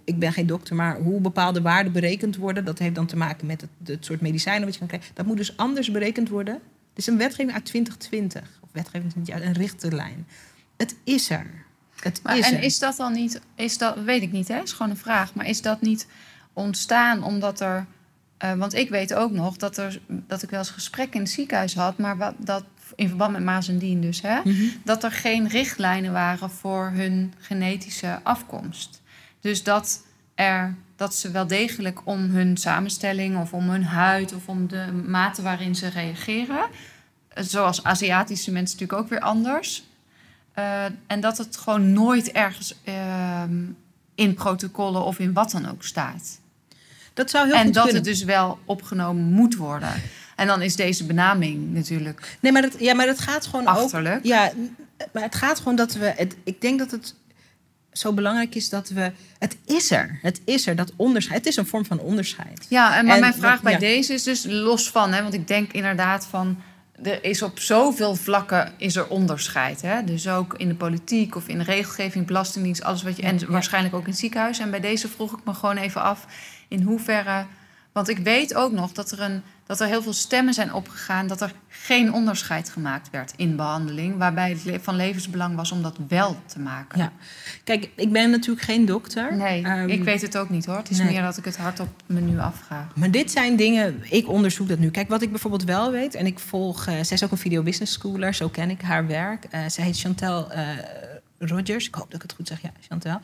Ik ben geen dokter, maar hoe bepaalde waarden berekend worden. dat heeft dan te maken met het, het soort medicijnen wat je kan krijgen. Dat moet dus anders berekend worden. Het is een wetgeving uit 2020. Of wetgeving, een richtlijn. Het is er. Het maar, is en er. is dat dan niet. Is dat, weet ik niet, hè? is gewoon een vraag. Maar is dat niet ontstaan omdat er. Uh, want ik weet ook nog dat, er, dat ik wel eens gesprekken in het ziekenhuis had, maar wat, dat in verband met Maas en Dien dus, hè, Mhm. dat er geen richtlijnen waren voor hun genetische afkomst. Dus dat, er, dat ze wel degelijk om hun samenstelling of om hun huid of om de mate waarin ze reageren, eh, zoals Aziatische mensen natuurlijk ook weer anders. Uh, en dat het gewoon nooit ergens uh, in protocollen of in wat dan ook staat. Dat zou heel en dat kunnen. het dus wel opgenomen moet worden. En dan is deze benaming natuurlijk Nee, maar dat, ja, maar dat gaat gewoon achterlijk. ook. Ja, maar het gaat gewoon dat we. Het, ik denk dat het zo belangrijk is dat we. Het is er. Het is er, dat onderscheid. Het is een vorm van onderscheid. Ja, en maar En mijn vraag dat- bij ja. deze is dus los van, hè, want ik denk inderdaad van. Er is op zoveel vlakken is er onderscheid. Hè? Dus ook in de politiek of in de regelgeving, belastingdienst, alles wat je. En Ja. waarschijnlijk ook in het ziekenhuis. En bij deze vroeg ik me gewoon even af in hoeverre. Want ik weet ook nog dat er, een, dat er heel veel stemmen zijn opgegaan dat er geen onderscheid gemaakt werd in behandeling. Waarbij het van levensbelang was om dat wel te maken. Ja. Kijk, ik ben natuurlijk geen dokter. Nee, Ehm, ik weet het ook niet hoor. Het is nee. meer dat ik het hardop me nu afvraag. Maar dit zijn dingen, ik onderzoek dat nu. Kijk, wat ik bijvoorbeeld wel weet, en ik volg, eh, zij is ook een video business schooler, zo ken ik haar werk. Eh zij heet Chantel eh, Rogers, ik hoop dat ik het goed zeg, ja, Chantel.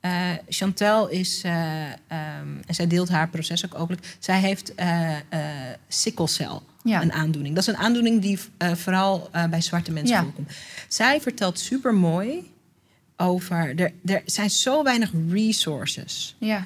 Eh, Chantel is, eh, ehm, en zij deelt haar proces ook openlijk, zij heeft eh sikkelcel. een aandoening. Dat is een aandoening die uh, vooral uh, bij zwarte mensen ja. voorkomt. Zij vertelt super mooi over. Er, er zijn zo weinig resources. Ja.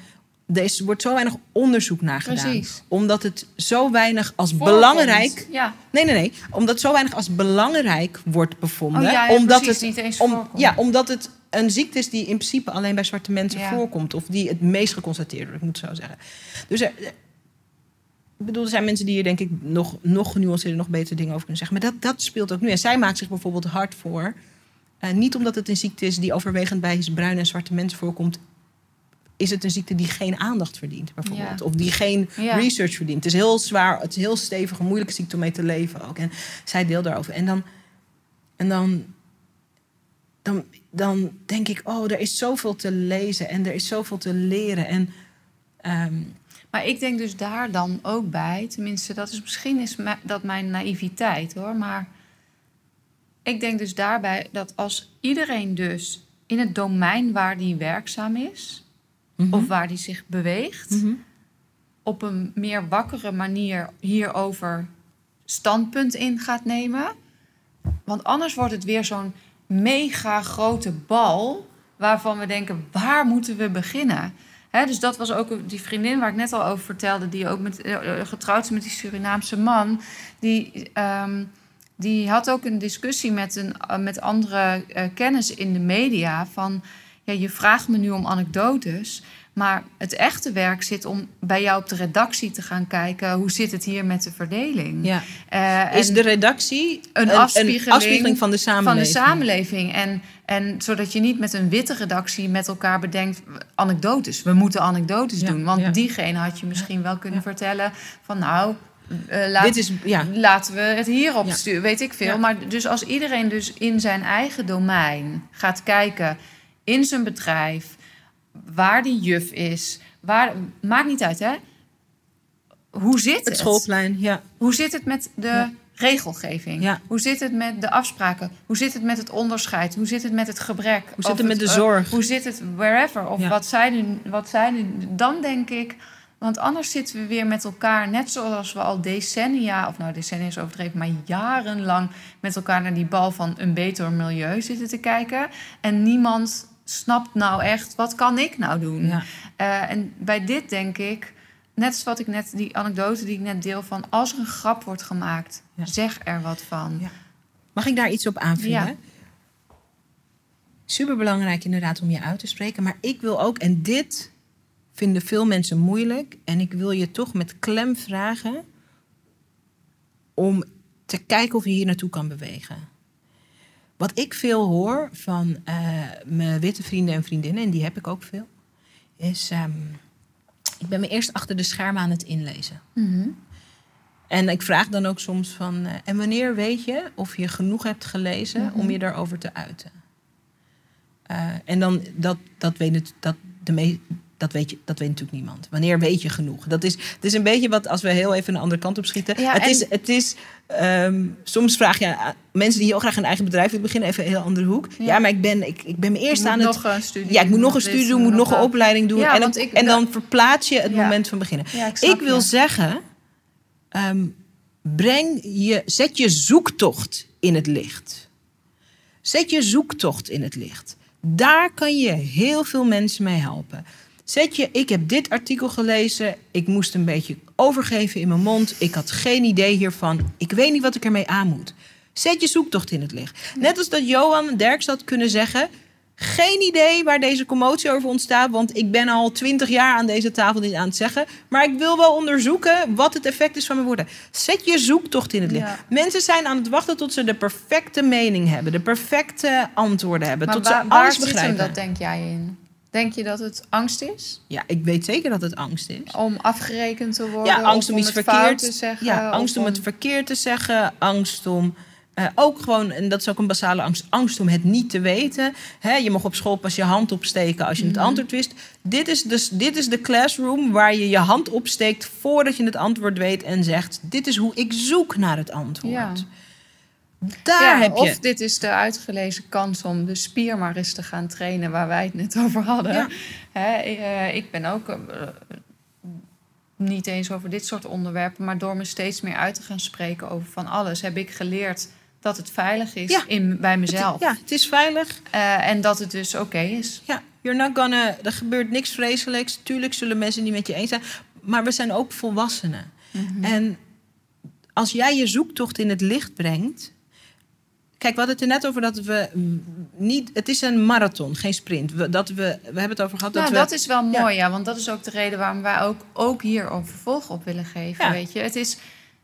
Er is, wordt zo weinig onderzoek naar gedaan. Precies. Omdat het zo weinig als belangrijk. Ja. Nee, nee, nee. Omdat zo weinig als belangrijk wordt bevonden. Oh, ja, omdat precies, het niet eens om, Ja, omdat het een ziekte is die in principe alleen bij zwarte mensen voorkomt. Of die het meest geconstateerd wordt, ik moet zo zeggen. Dus er, ik bedoel, er zijn mensen die hier denk ik nog, nog genuanceerder, nog betere dingen over kunnen zeggen. Maar dat, dat speelt ook nu. En zij maakt zich bijvoorbeeld hard voor. Uh, niet omdat het een ziekte is die overwegend bij bruine en zwarte mensen voorkomt. Is het een ziekte die geen aandacht verdient, bijvoorbeeld? Of die geen research verdient. Het is heel zwaar, het is heel stevig, een moeilijke ziekte om mee te leven ook. En zij deelt daarover. En dan, en dan, dan, dan denk ik, oh, er is zoveel te lezen en er is zoveel te leren. En um, maar ik denk dus daar dan ook bij, tenminste, dat is misschien is dat mijn naïviteit hoor, maar ik denk dus daarbij dat als iedereen dus in het domein waar die werkzaam is, mhm. of waar die zich beweegt, mhm. op een meer wakkere manier hierover standpunt in gaat nemen. Want anders wordt het weer zo'n mega grote bal waarvan we denken, waar moeten we beginnen? dus dat was ook die vriendin waar ik net al over vertelde, die ook met, uh, getrouwd is met die Surinaamse man. Die, um, die had ook een discussie met, een, uh, met andere kennis in de media. Van ja, je vraagt me nu om anekdotes. Maar het echte werk zit om bij jou op de redactie te gaan kijken... hoe zit het hier met de verdeling? Ja. Uh, is de redactie een, een, afspiegeling, een afspiegeling, van de samenleving? Van de samenleving. En, en zodat je niet met een witte redactie met elkaar bedenkt... anekdotes, we moeten anekdotes doen. Want diegene had je misschien wel kunnen vertellen van... nou, uh, laat, Dit is, ja. laten we het hierop sturen, weet ik veel. Maar dus als iedereen dus in zijn eigen domein gaat kijken... in zijn bedrijf waar die juf is. Waar, maakt niet uit, hè? Hoe zit het? Het schoolplein, ja. Hoe zit het met de regelgeving? Ja. Hoe zit het met de afspraken? Hoe zit het met het onderscheid? Hoe zit het met het gebrek? Hoe zit het met de zorg? hoe zit het wherever? Of wat zijn wat zijn Dan denk ik... Want anders zitten we weer met elkaar, net zoals we al decennia, of nou decennia is overdreven, maar jarenlang met elkaar naar die bal van een beter milieu zitten te kijken. En niemand snapt nou echt, wat kan ik nou doen? Ja. Uh, en bij dit denk ik, net als wat ik net, die anekdote die ik net deel van, als er een grap wordt gemaakt, zeg er wat van. Ja. Mag ik daar iets op aanvullen? Super belangrijk inderdaad om je uit te spreken, maar ik wil ook, en dit vinden veel mensen moeilijk, en ik wil je toch met klem vragen om te kijken of je hier naartoe kan bewegen. Wat ik veel hoor van uh, mijn witte vrienden en vriendinnen, en die heb ik ook veel, is: um, ik ben me eerst achter de schermen aan het inlezen. Mm En ik vraag dan ook soms van: uh, en wanneer weet je of je genoeg hebt gelezen mm -hmm. om je daarover te uiten? Uh, en dan, dat, dat weet het, dat de me dat weet, je, dat weet natuurlijk niemand. Wanneer weet je genoeg? Dat is, het is een beetje wat als we heel even een andere kant op schieten. Ja, het, is, het is, um, soms vraag je mensen die heel graag een eigen bedrijf willen beginnen, even een heel andere hoek. Ja, maar ik ben, ik, ik ben me eerst aan het. Een studie ja, ik moet nog een studie doen, moet nog een opleiding doen. en, dan, en dan verplaats je het moment van beginnen. Ik, ik, wil zeggen, um, breng je, zet je zoektocht in het licht. Zet je zoektocht in het licht. Daar kan je heel veel mensen mee helpen. Zet je, ik heb dit artikel gelezen. Ik moest een beetje overgeven in mijn mond. Ik had geen idee hiervan. Ik weet niet wat ik ermee aan moet. Zet je zoektocht in het licht. Net als dat Johan Derks had kunnen zeggen. Geen idee waar deze commotie over ontstaat, want ik ben al twintig jaar aan deze tafel dit aan het zeggen. Maar ik wil wel onderzoeken wat het effect is van mijn woorden. Zet je zoektocht in het licht. Mensen zijn aan het wachten tot ze de perfecte mening hebben, de perfecte antwoorden hebben. Maar tot waar, ze alles waar begrijpen. dat, denk jij in? Denk je dat het angst is? Ja, ik weet zeker dat het angst is. Om afgerekend te worden? Ja, angst om, om iets verkeerd te zeggen? Ja, angst om, het verkeerd te zeggen. Angst om uh, ook gewoon, en dat is ook een basale angst, angst om het niet te weten. Hè, je mag op school pas je hand opsteken als je het antwoord wist. Dit is, dus, dit is de classroom waar je je hand opsteekt voordat je het antwoord weet en zegt: Dit is hoe ik zoek naar het antwoord. Ja. Daar heb je. Of dit is de uitgelezen kans om de spier maar eens te gaan trainen waar wij het net over hadden. Hè, ik ben ook niet eens over dit soort onderwerpen, maar door me steeds meer uit te gaan spreken over van alles, heb ik geleerd dat het veilig is in, bij mezelf. ja, het is veilig. Uh, en dat het dus oké is. Ja, you're not gonna, er gebeurt niks vreselijks. Tuurlijk zullen mensen niet met je eens zijn. Maar we zijn ook volwassenen. Mhm. En als jij je zoektocht in het licht brengt. Kijk, we hadden het er net over dat we niet. Het is een marathon, geen sprint. We, dat we, we hebben het over gehad. Nou, dat, dat is wel mooi, ja. Want dat is ook de reden waarom wij ook, ook hier een vervolg op willen geven. Weet je, het is,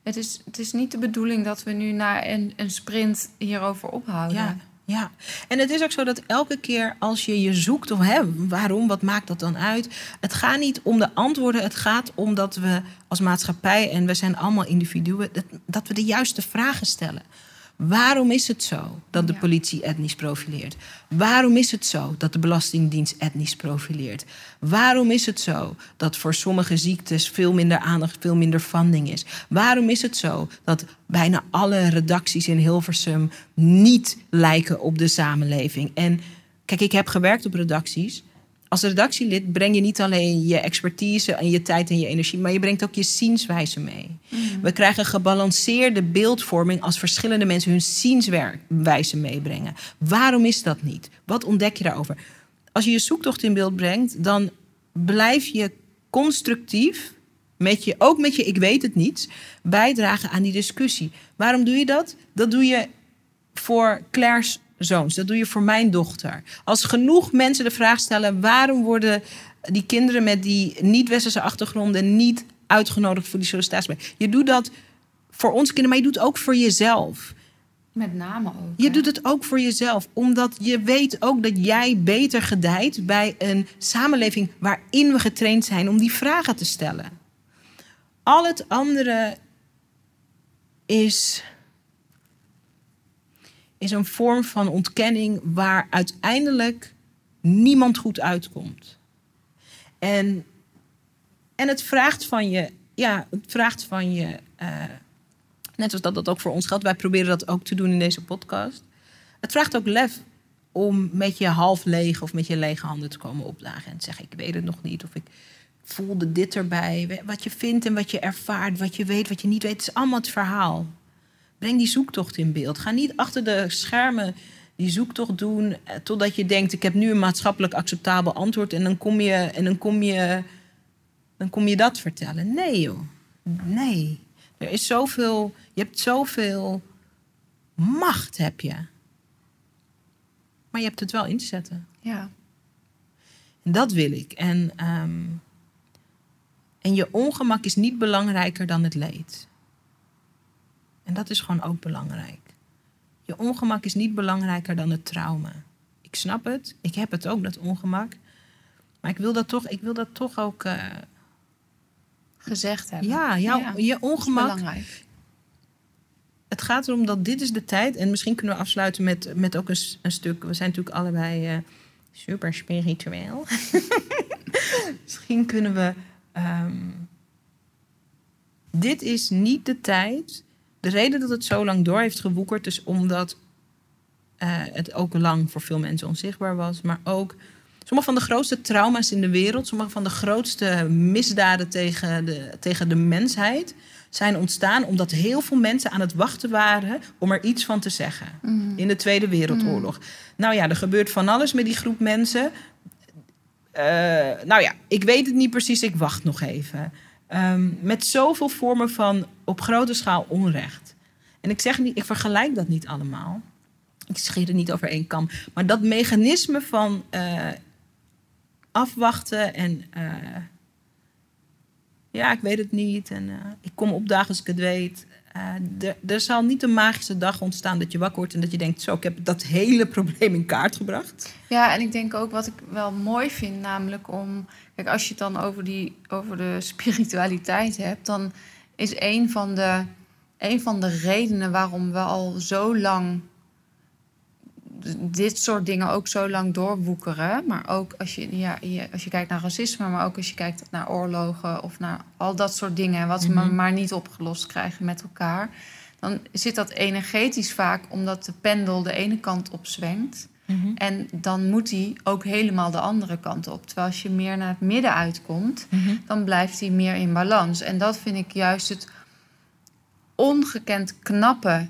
het, is, het is niet de bedoeling dat we nu naar een, een sprint hierover ophouden. Ja. Ja, en het is ook zo dat elke keer als je je zoekt, of hè, waarom, wat maakt dat dan uit? Het gaat niet om de antwoorden, het gaat om dat we als maatschappij, en we zijn allemaal individuen, dat, dat we de juiste vragen stellen. Waarom is het zo dat de politie etnisch profileert? Waarom is het zo dat de Belastingdienst etnisch profileert? Waarom is het zo dat voor sommige ziektes veel minder aandacht, veel minder funding is? Waarom is het zo dat bijna alle redacties in Hilversum niet lijken op de samenleving? En kijk, ik heb gewerkt op redacties als redactielid breng je niet alleen je expertise en je tijd en je energie, maar je brengt ook je zienswijze mee. Mhm. We krijgen gebalanceerde beeldvorming als verschillende mensen hun zienswijze meebrengen. Waarom is dat niet? Wat ontdek je daarover? Als je je zoektocht in beeld brengt, dan blijf je constructief met je, ook met je ik weet het niet, bijdragen aan die discussie. Waarom doe je dat? Dat doe je voor Claire's zoons. Dat doe je voor mijn dochter. Als genoeg mensen de vraag stellen: waarom worden die kinderen met die niet-westerse achtergronden niet uitgenodigd voor die sollicitatie? Je doet dat voor onze kinderen, maar je doet het ook voor jezelf. Met name ook. Je doet het ook voor jezelf, omdat je weet ook dat jij beter gedijt bij een samenleving waarin we getraind zijn om die vragen te stellen. Al het andere is is een vorm van ontkenning waar uiteindelijk niemand goed uitkomt. En, en het vraagt van je, ja, het vraagt van je, uh, net als dat dat ook voor ons geldt, wij proberen dat ook te doen in deze podcast. Het vraagt ook lef om met je half leeg of met je lege handen te komen opdagen en te zeggen: Ik weet het nog niet. Of ik voelde dit erbij. Wat je vindt en wat je ervaart, wat je weet, wat je niet weet, is allemaal het verhaal. Breng die zoektocht in beeld. Ga niet achter de schermen die zoektocht doen eh, totdat je denkt: ik heb nu een maatschappelijk acceptabel antwoord en dan kom je, en dan kom je, dan kom je dat vertellen. Nee, joh. Nee. Er is zoveel, je hebt zoveel macht, heb je. Maar je hebt het wel in te zetten. Ja. En dat wil ik. En, ehm, en je ongemak is niet belangrijker dan het leed. En dat is gewoon ook belangrijk. Je ongemak is niet belangrijker dan het trauma. Ik snap het. Ik heb het ook, dat ongemak. Maar ik wil dat toch, ik wil dat toch ook. Uh... Gezegd hebben. Ja, ja, je ongemak. belangrijk. Het gaat erom dat dit is de tijd. En misschien kunnen we afsluiten met, met ook een, een stuk. We zijn natuurlijk allebei uh, super spiritueel. <laughs> misschien kunnen we. Um, dit is niet de tijd de reden dat het zo lang door heeft gewoekerd is omdat uh, het ook lang voor veel mensen onzichtbaar was. Maar ook sommige van de grootste trauma's in de wereld, sommige van de grootste misdaden tegen de, tegen de mensheid zijn ontstaan omdat heel veel mensen aan het wachten waren om er iets van te zeggen. Mhm. In de Tweede Wereldoorlog. Mhm. Nou ja, er gebeurt van alles met die groep mensen. Uh, nou ja, ik weet het niet precies, ik wacht nog even. Um, met zoveel vormen van op grote schaal onrecht. En ik zeg niet, ik vergelijk dat niet allemaal. Ik scheer het niet over één kam. Maar dat mechanisme van uh, afwachten en uh, ja, ik weet het niet. En uh, ik kom opdagen als ik het weet. Er, er zal niet een magische dag ontstaan dat je wakker wordt en dat je denkt: Zo, ik heb dat hele <laughs> probleem in kaart gebracht. Ja, en ik denk ook wat ik wel mooi vind, namelijk om Kijk, als je het dan over, die, over de <laughs> spiritualiteit hebt, dan is een van, de, een van de redenen waarom we al zo lang dit soort dingen ook zo lang doorwoekeren. Maar ook als je, ja, als je kijkt naar racisme, maar ook als je kijkt naar oorlogen of naar al dat soort dingen, wat we mhm. maar niet opgelost krijgen met elkaar. Dan zit dat energetisch vaak omdat de pendel de ene kant op zwengt. Mhm. En dan moet hij ook helemaal de andere kant op. Terwijl als je meer naar het midden uitkomt, mhm. dan blijft hij meer in balans. En dat vind ik juist het ongekend knappe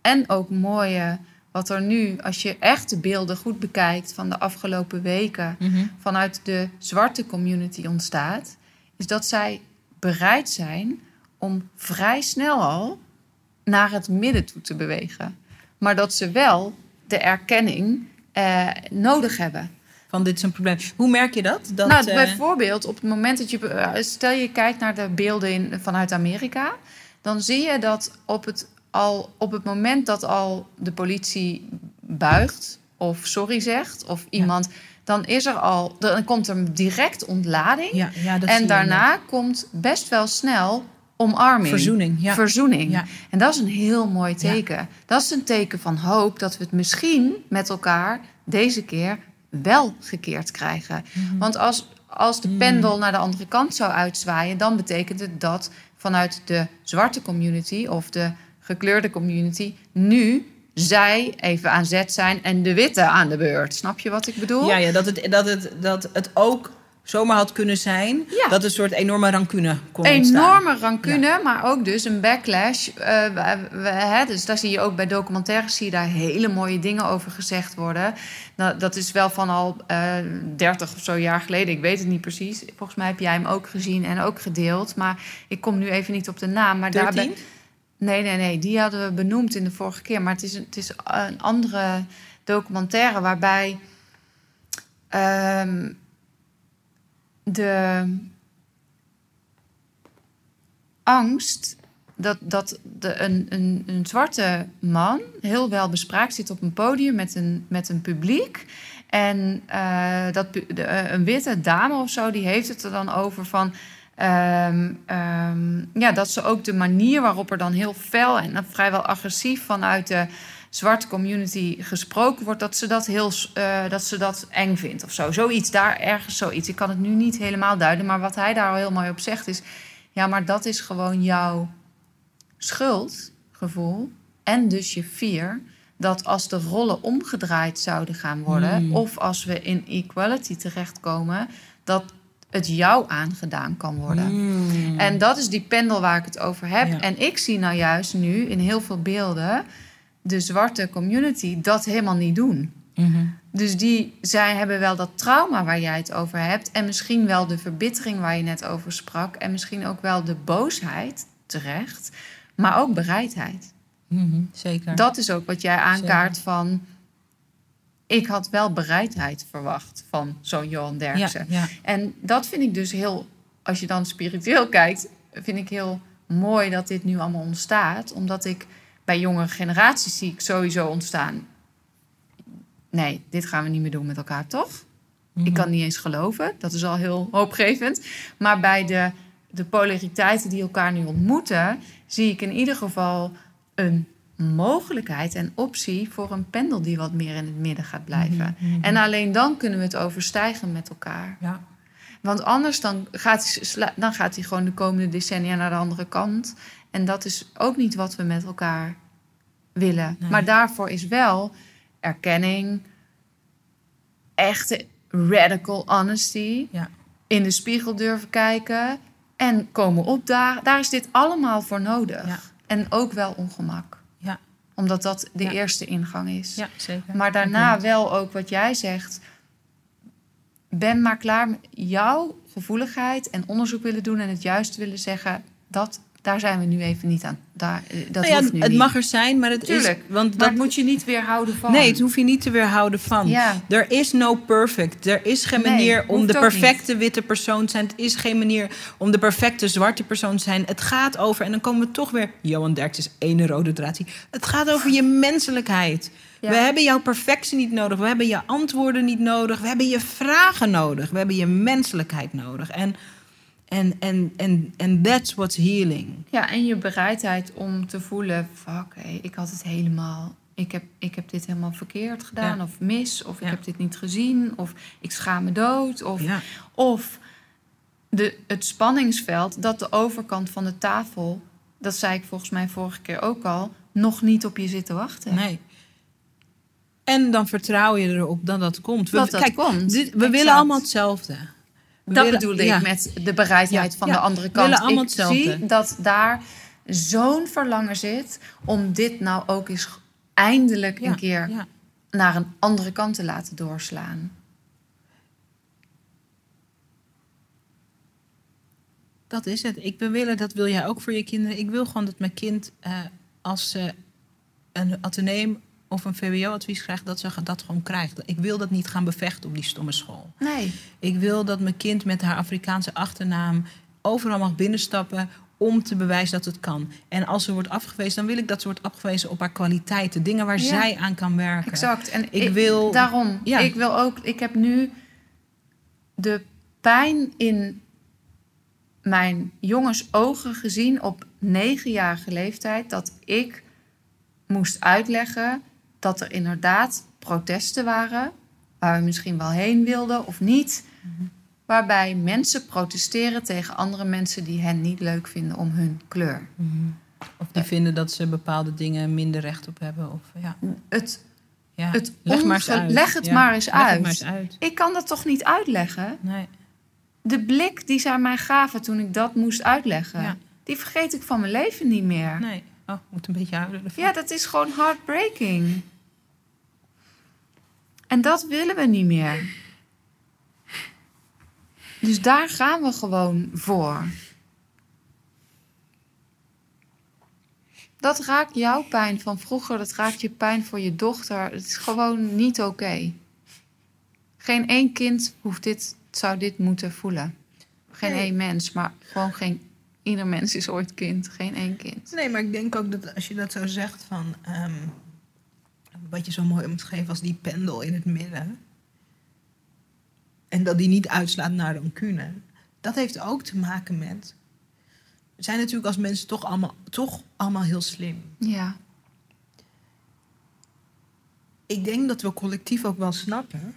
en ook mooie. Wat er nu, als je echt de beelden goed bekijkt van de afgelopen weken, mhm. vanuit de zwarte community ontstaat, is dat zij bereid zijn om vrij snel al naar het midden toe te bewegen. Maar dat ze wel de erkenning eh, nodig hebben. Van dit is een probleem. Hoe merk je dat? dat nou, uh... bijvoorbeeld op het moment dat je... Eh, stel je kijkt naar de beelden in, vanuit Amerika... dan zie je dat op het, al, op het moment dat al de politie buigt... of sorry zegt, of iemand... dan is er al... dan komt er direct ontlading. Ja, ja, dat en daarna komt best wel snel omarming. Verzoening. Ja. Verzoening. Ja. En dat is een heel mooi teken. Dat is een teken van hoop dat we het misschien met elkaar deze keer wel gekeerd krijgen. Mhm. Want als, als de pendel mhm. naar de andere kant zou uitzwaaien, dan betekent het dat vanuit de zwarte community of de gekleurde community nu zij even aan zet zijn en de witte aan de beurt. Snap je wat ik bedoel? Ja, ja dat, het, dat, het, dat het ook zomaar had kunnen zijn. Ja. Dat een soort enorme rancune kon Enorme rancune, maar ook dus een backlash. Uh, we, hè, dus daar zie je ook bij documentaires... zie je daar hele mooie dingen over gezegd worden. Nou, dat is wel van al uh, eh, 30 of zo jaar geleden. Ik weet het niet precies. Volgens mij heb jij hem ook gezien en ook gedeeld. Maar ik kom nu even niet op de naam. Maar 13? Daarbij... Nee, nee, nee. Die hadden we benoemd in de vorige keer. Maar het is een, het is een andere documentaire waarbij... Um, de angst dat, dat de, een, een, een zwarte man heel wel bespraakt zit op een podium met een, met een publiek. En uh, dat, de, eh, een witte dame of zo, die heeft het er dan over van. Um, um, ja, dat ze ook de manier waarop er dan heel fel en vrijwel agressief vanuit de zwarte community gesproken wordt, dat ze dat heel uh, dat ze dat eng vindt of zo. Zoiets, daar ergens zoiets. Ik kan het nu niet helemaal duiden, maar wat hij daar al heel mooi op zegt is: ja, maar dat is gewoon jouw schuldgevoel en dus je fear dat als de rollen omgedraaid zouden gaan worden, hmm. of als we in equality terechtkomen, dat het jou aangedaan kan worden. Hmm. En dat is die pendel waar ik het over heb. En ik zie nou juist nu in heel veel beelden de zwarte community dat helemaal niet doen. Mhm. Dus die, zij hebben wel dat trauma waar jij het over hebt. En misschien wel de verbittering waar je net over sprak. En misschien ook wel de boosheid terecht. Maar ook bereidheid. Mhm, zeker. Dat is ook wat jij aankaart van. Ik had wel bereidheid verwacht van zo'n Johan Derksen. Ja, En dat vind ik dus heel, als je dan spiritueel <laughs> kijkt, vind ik heel mooi dat dit nu allemaal ontstaat. Omdat ik bij jongere generaties zie ik sowieso ontstaan. Nee, dit gaan we niet meer doen met elkaar, toch? Ik mhm. kan niet eens geloven. Dat is al heel hoopgevend. Maar bij de, de polariteiten die elkaar nu ontmoeten, zie ik in ieder geval een mogelijkheid en optie voor een pendel die wat meer in het midden gaat blijven. Mhm, mhm. En alleen dan kunnen we het overstijgen met elkaar. Ja. Want anders dan gaat, dan gaat hij gewoon de komende decennia naar de andere kant. En dat is ook niet wat we met elkaar willen. Maar daarvoor is wel erkenning, echte radical honesty, ja. in de spiegel durven kijken en komen opdagen. Daar is dit allemaal voor nodig. Ja. En ook wel ongemak. Omdat dat de eerste ingang is. Ja, zeker. Maar daarna wel ook wat jij zegt. Ben maar klaar met jouw gevoeligheid en onderzoek willen doen en het juist willen zeggen. Dat daar zijn we nu even niet aan. Daar, eh, dat nou ja, hoeft nu het mag er zijn, maar het Tuurlijk, is. Want dat moet je niet weerhouden van. Nee, het hoef je niet te weerhouden van. Ja. Er is no perfect. Er is geen manier om de perfecte witte persoon te zijn. Het is geen manier om de perfecte zwarte persoon te zijn. Het gaat over, en dan komen we toch weer. Johan Derks is ene rode draad. Het gaat over je menselijkheid. We hebben jouw perfectie niet nodig. We hebben je antwoorden niet nodig. We hebben je vragen nodig. We hebben je menselijkheid nodig. En en en en en that's what's healing. Ja, en je bereidheid om te voelen: fuck, hey, ik had het helemaal. Ik heb, ik heb dit helemaal verkeerd gedaan, of mis, of ik heb dit niet gezien, of ik schaam me dood. Of, of de, het spanningsveld dat de overkant van de tafel, dat zei ik volgens mij vorige keer ook al, nog niet op je zit te wachten. Nee. En dan vertrouw je erop dat dat komt. We, dat dat kijk, komt. Dit, we willen allemaal hetzelfde. Dat willen, bedoel ik met de bereidheid van de andere kant. Allemaal ik zie dat daar zo'n verlangen zit om dit nou ook eens eindelijk een keer naar een andere kant te laten doorslaan. Dat is het. Ik wil willen, dat wil jij ook voor je kinderen. Ik wil gewoon dat mijn kind, uh, als ze een ateneem of een VWO-advies krijgt, dat ze dat gewoon krijgt. Ik wil dat niet gaan bevechten op die stomme school. Nee. Ik wil dat mijn kind met haar Afrikaanse achternaam overal mag binnenstappen om te bewijzen dat het kan. En als ze wordt afgewezen, dan wil ik dat ze wordt afgewezen op haar kwaliteiten, dingen waar zij aan kan werken. Exact. En ik, wil daarom. Ja. Ik wil ook. Ik heb nu de pijn in mijn jongens ogen gezien op negenjarige leeftijd dat ik moest uitleggen dat er inderdaad protesten waren, waar we misschien wel heen wilden of niet, waarbij mensen protesteren tegen andere mensen die hen niet leuk vinden om hun kleur. Of die vinden dat ze bepaalde dingen minder recht op hebben. Of, ja. Het, ja. het leg, maar eens uit. leg het maar eens uit. Maar eens uit. Ik kan dat toch niet uitleggen? Nee. De blik die zij mij gaven toen ik dat moest uitleggen, die vergeet ik van mijn leven niet meer. Nee. Oh, moet een beetje huilen. Ja, dat is gewoon heartbreaking. En dat willen we niet meer. Dus daar gaan we gewoon voor. Dat raakt jouw pijn van vroeger, dat raakt je pijn voor je dochter. Het is gewoon niet oké. Geen één kind hoeft dit, zou dit moeten voelen. Geen één mens, maar gewoon geen ieder mens is ooit kind, geen één kind. Nee, maar ik denk ook dat als je dat zo zegt van... Ehm, wat je zo mooi omschreef als die pendel in het midden... en dat die niet uitslaat naar rancune... dat heeft ook te maken met... We zijn natuurlijk als mensen toch allemaal, toch allemaal heel slim. Ja. Ik denk dat we collectief ook wel snappen...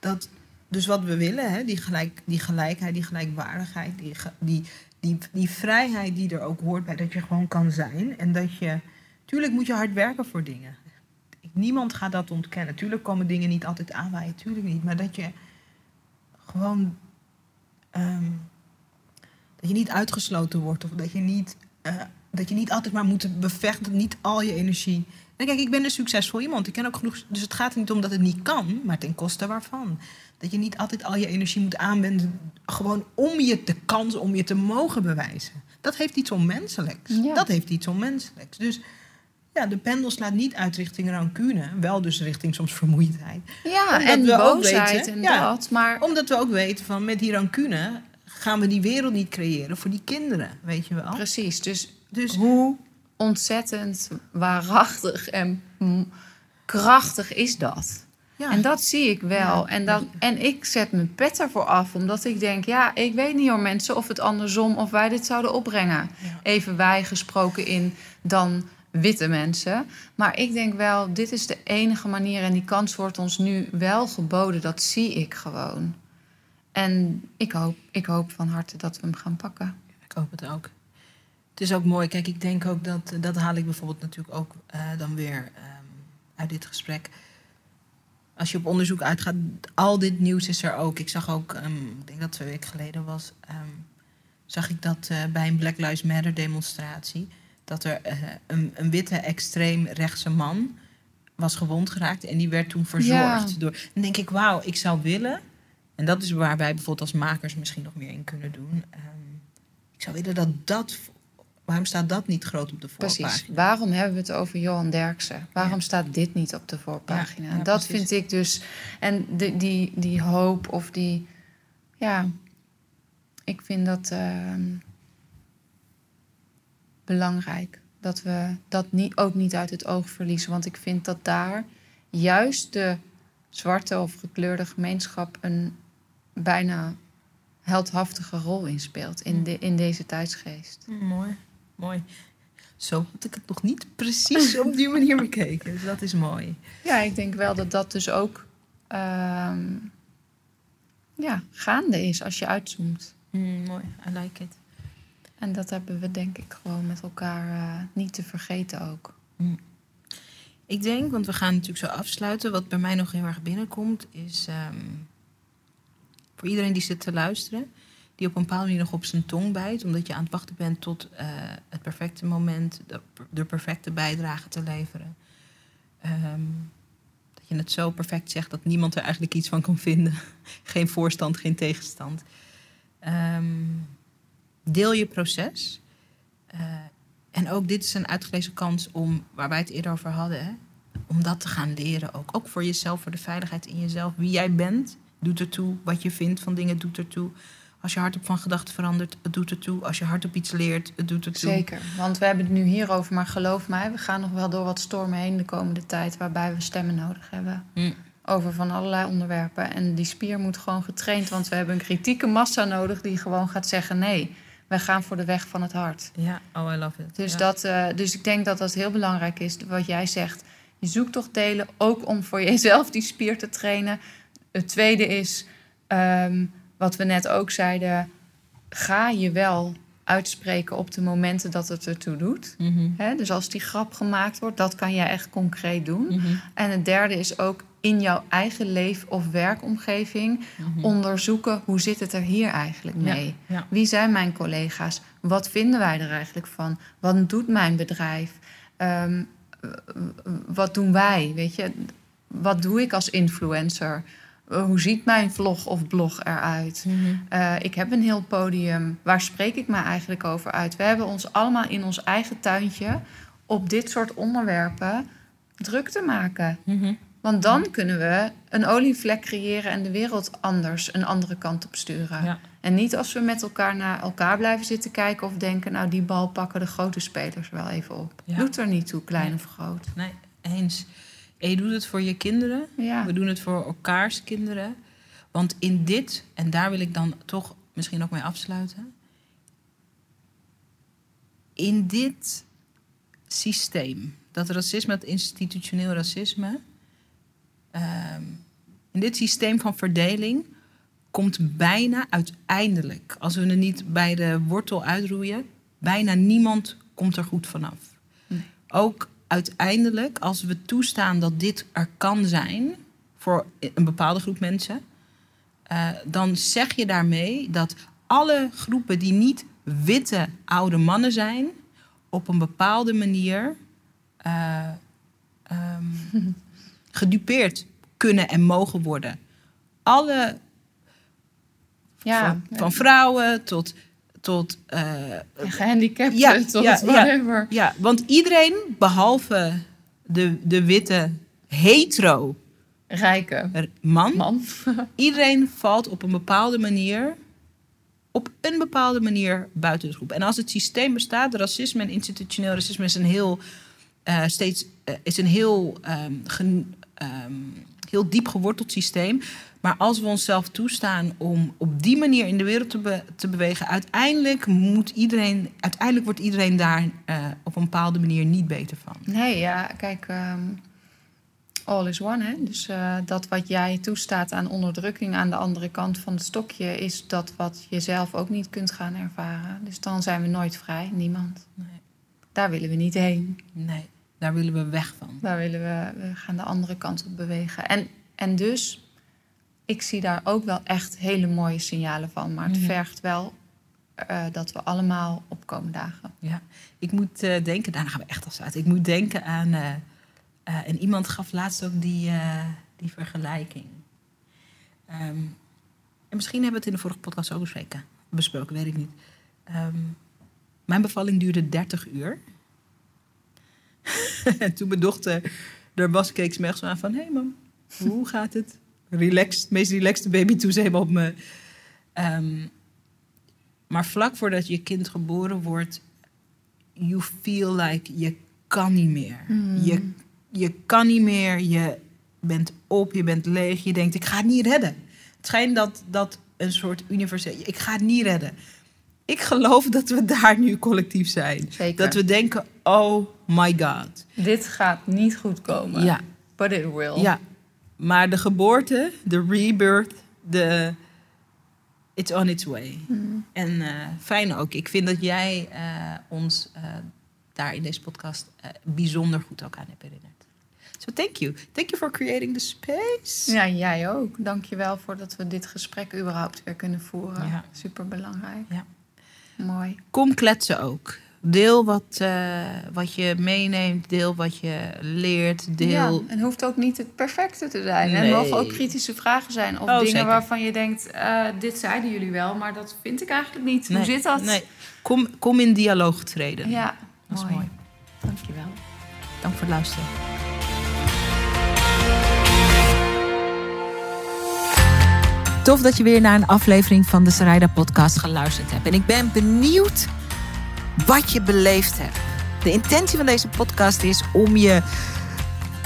dat dus wat we willen, hè, die, gelijk, die gelijkheid, die gelijkwaardigheid, die, die, die, die vrijheid die er ook hoort bij dat je gewoon kan zijn. En dat je. Tuurlijk moet je hard werken voor dingen. Niemand gaat dat ontkennen. Tuurlijk komen dingen niet altijd aanwaaien, tuurlijk niet. Maar dat je gewoon. Ehm, dat je niet uitgesloten wordt of dat je niet. Uh, dat je niet altijd maar moet bevechten, niet al je energie. En kijk, ik ben een succesvol iemand. Ik ken ook genoeg. Dus het gaat er niet om dat het niet kan, maar ten koste waarvan. Dat je niet altijd al je energie moet aanwenden. Gewoon om je de kans om je te mogen bewijzen. Dat heeft iets onmenselijks. Dat heeft iets onmenselijks. Dus ja, de pendel slaat niet uit richting rancune. Wel dus richting soms vermoeidheid. Ja, en we boosheid weten, en ja, dat. Maar... Omdat we ook weten van met die rancune gaan we die wereld niet creëren voor die kinderen. Weet je wel? Precies. Dus, dus hoe ontzettend waarachtig en krachtig is dat? Ja. En dat zie ik wel. En, dan, en ik zet mijn pet ervoor af, omdat ik denk, ja, ik weet niet hoor mensen of het andersom of wij dit zouden opbrengen. Even wij gesproken in dan witte mensen. Maar ik denk wel, dit is de enige manier en die kans wordt ons nu wel geboden. Dat zie ik gewoon. En ik hoop, ik hoop van harte dat we hem gaan pakken. Ik hoop het ook. Het is ook mooi. Kijk, ik denk ook dat, dat haal ik bijvoorbeeld natuurlijk ook uh, dan weer um, uit dit gesprek als je op onderzoek uitgaat, al dit nieuws is er ook. Ik zag ook, um, ik denk dat twee weken geleden was, um, zag ik dat uh, bij een Black Lives Matter demonstratie, dat er uh, een, een, witte extreem rechtse man was gewond geraakt en die werd toen verzorgd. Ja. Door, dan denk ik, wauw, ik zou willen, en dat is waar wij bijvoorbeeld als makers misschien nog meer in kunnen doen. Um, ik zou willen dat dat Waarom staat dat niet groot op de voorpagina? Precies. Waarom hebben we het over Johan Derksen? Waarom staat dit niet op de voorpagina? Ja, dat vind ik dus. En de, die, die hoop of die. Ja, ik vind dat uh, belangrijk. Dat we dat niet, ook niet uit het oog verliezen. Want ik vind dat daar juist de zwarte of gekleurde gemeenschap een bijna heldhaftige rol in speelt in, de, in deze tijdsgeest. Mooi mooi. Zo had ik het nog niet precies op die manier <laughs> bekeken. Dus dat is mooi. Ja, ik denk wel dat dat dus ook uh, ja, gaande is als je uitzoomt. Mm, mooi, I like it. En dat hebben we denk ik gewoon met elkaar uh, niet te vergeten ook. Mm. Ik denk, want we gaan natuurlijk zo afsluiten. Wat bij mij nog heel erg binnenkomt, is ehm, voor iedereen die zit te luisteren, die op een bepaalde manier nog op zijn tong bijt, omdat je aan het wachten bent tot uh, het perfecte moment, de, de, perfecte bijdrage te leveren. Ehm, dat je het zo perfect zegt dat niemand er eigenlijk iets van kan vinden. <laughs> geen voorstand, geen tegenstand. Um, deel je proces. Uh, en ook dit is een uitgelezen kans om, waar wij het eerder over hadden, hè, om dat te gaan leren ook. Ook voor jezelf, voor de veiligheid in jezelf. Wie jij bent, doet ertoe. Wat je vindt van dingen, doet ertoe. Als je hardop van gedachten verandert, het doet ertoe. Als je hardop iets leert, het doet ertoe. Zeker, want we hebben het nu hierover, maar geloof mij, we gaan nog wel door wat stormen heen de komende tijd, waarbij we stemmen nodig hebben. Mm. Over van allerlei onderwerpen. En die spier moet gewoon getraind, want we hebben een kritieke massa nodig die gewoon gaat zeggen: nee, wij gaan voor de weg van het hart. Ja, oh, I love it. Dus, dat, uh, dus ik denk dat dat heel belangrijk is, wat jij zegt. Je zoekt toch delen, ook om voor jezelf die spier te trainen. Het tweede is, um, wat we net ook zeiden, ga je wel uitspreken op de momenten dat het ertoe doet. Mm dus als die grap gemaakt wordt, dat kan jij echt concreet doen. Mhm. En het derde is ook in jouw eigen leef- of werkomgeving mhm. onderzoeken hoe zit het er hier eigenlijk mee? Wie zijn mijn collega's? Wat vinden wij er eigenlijk van? Wat doet mijn bedrijf? Ehm, wat doen wij? Weet je, wat doe ik als influencer? Eh, hoe ziet mijn vlog of blog eruit? Mm ik heb een heel podium. Waar spreek ik me eigenlijk over uit? We hebben ons allemaal in ons eigen tuintje op dit soort onderwerpen druk te maken. Mhm. Want dan kunnen we een olievlek creëren en de wereld anders een andere kant op sturen. En niet als we met elkaar naar elkaar blijven zitten kijken of denken, nou die bal pakken de grote spelers wel even op. Doet er niet toe, klein of groot. Nee, eens. En je doet het voor je kinderen. Ja. We doen het voor elkaars kinderen. Want in dit, en daar wil ik dan toch misschien ook mee afsluiten. In dit systeem, dat racisme, dat institutioneel racisme. Ehm, in dit systeem van verdeling komt bijna uiteindelijk, als we het niet bij de wortel uitroeien, bijna niemand komt er goed vanaf. Nee. Ook uiteindelijk, als we toestaan dat dit er kan zijn voor een bepaalde groep mensen, uh, dan zeg je daarmee dat alle groepen die niet witte oude mannen zijn, op een bepaalde manier uh, um, <laughs> gedupeerd kunnen en mogen worden. Alle, ja, van, van vrouwen tot tot... Uh, gehandicapten, ja, <laughs> tot ja, whatever. Ja, want iedereen, behalve de, de witte hetero... Rijke man. man. <laughs> iedereen valt op een bepaalde manier... op een bepaalde manier buiten de groep. En als het systeem bestaat, racisme en institutioneel racisme is een heel... Uh, steeds uh, is een heel, um, gen, um, heel diep geworteld systeem. Maar als we onszelf toestaan om op die manier in de wereld te, te bewegen, uiteindelijk, moet iedereen, uiteindelijk wordt iedereen daar uh, op een bepaalde manier niet beter van. Nee, ja, kijk, um, all is one. Hè? Dus uh, dat wat jij toestaat aan onderdrukking aan de andere kant van het stokje, is dat wat je zelf ook niet kunt gaan ervaren. Dus dan zijn we nooit vrij, niemand. Nee. Daar willen we niet heen. Nee, daar willen we weg van. Daar willen we, we gaan de andere kant op bewegen. En, en dus ik zie daar ook wel echt hele mooie signalen van. Maar het mhm. vergt wel uh, dat we allemaal opkomen dagen. Ja, ik moet uh, denken, daarna gaan we echt afsluiten. Ik moet denken aan, uh, en iemand gaf laatst ook die, die vergelijking. Um, en misschien hebben we het in de vorige podcast ook besproken, besproken weet ik niet. Um, mijn bevalling duurde 30 uur. en <laughs> toen mijn dochter er was, keek ze me echt zo aan van... hé hey mam, hoe gaat het? Relaxed, meest relaxed baby ze helemaal op me. Um, maar vlak voordat je kind geboren wordt, you feel like je kan niet meer. Hmm. Je, je kan niet meer, je bent op, je bent leeg, je denkt ik ga het niet redden. Het schijnt dat dat een soort universeel, ik ga het niet redden. Ik geloof dat we daar nu collectief zijn. Zeker. Dat we denken, oh my god. Dit gaat niet goed komen. Ja. But it will. Ja, maar de geboorte, de rebirth, de it's on its way. Hmm. En uh, fijn ook. Ik vind dat jij uh, ons uh, daar in deze podcast bijzonder goed ook aan hebt herinnerd. So thank you. Thank you for creating the space. Ja, jij ook. Dank je wel voor dat we dit gesprek überhaupt weer kunnen voeren. Ja. Super belangrijk. Ja. Mooi. Kom kletsen ook. Deel wat, eh, wat je meeneemt, deel wat je leert, deel... Ja, en hoeft ook niet het perfecte te zijn. En Nee. mogen ook kritische vragen zijn. Of Oh, dingen zeker. waarvan je denkt, eh, dit zeiden jullie wel, maar dat vind ik eigenlijk niet. Nee, Hoe zit dat? Nee. Kom, kom in dialoog treden. Ja, Dat is mooi. mooi. Dankjewel. Dank voor het luisteren. Tof dat je weer naar een aflevering van de Sarayda podcast geluisterd hebt. En ik ben benieuwd wat je beleefd hebt. De intentie van deze podcast is om je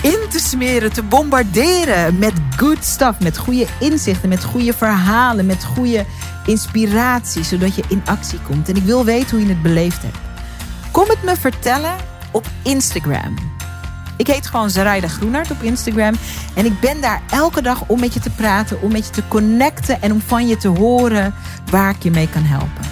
in te smeren, te bombarderen met good stuff, met goede inzichten, met goede verhalen, met goede inspiratie, zodat je in actie komt. En ik wil weten hoe je het beleefd hebt. Kom het me vertellen op Instagram. Ik heet gewoon Zaraida Groenart op Instagram. En ik ben daar elke dag om met je te praten, om met je te connecten en om van je te horen waar ik je mee kan helpen.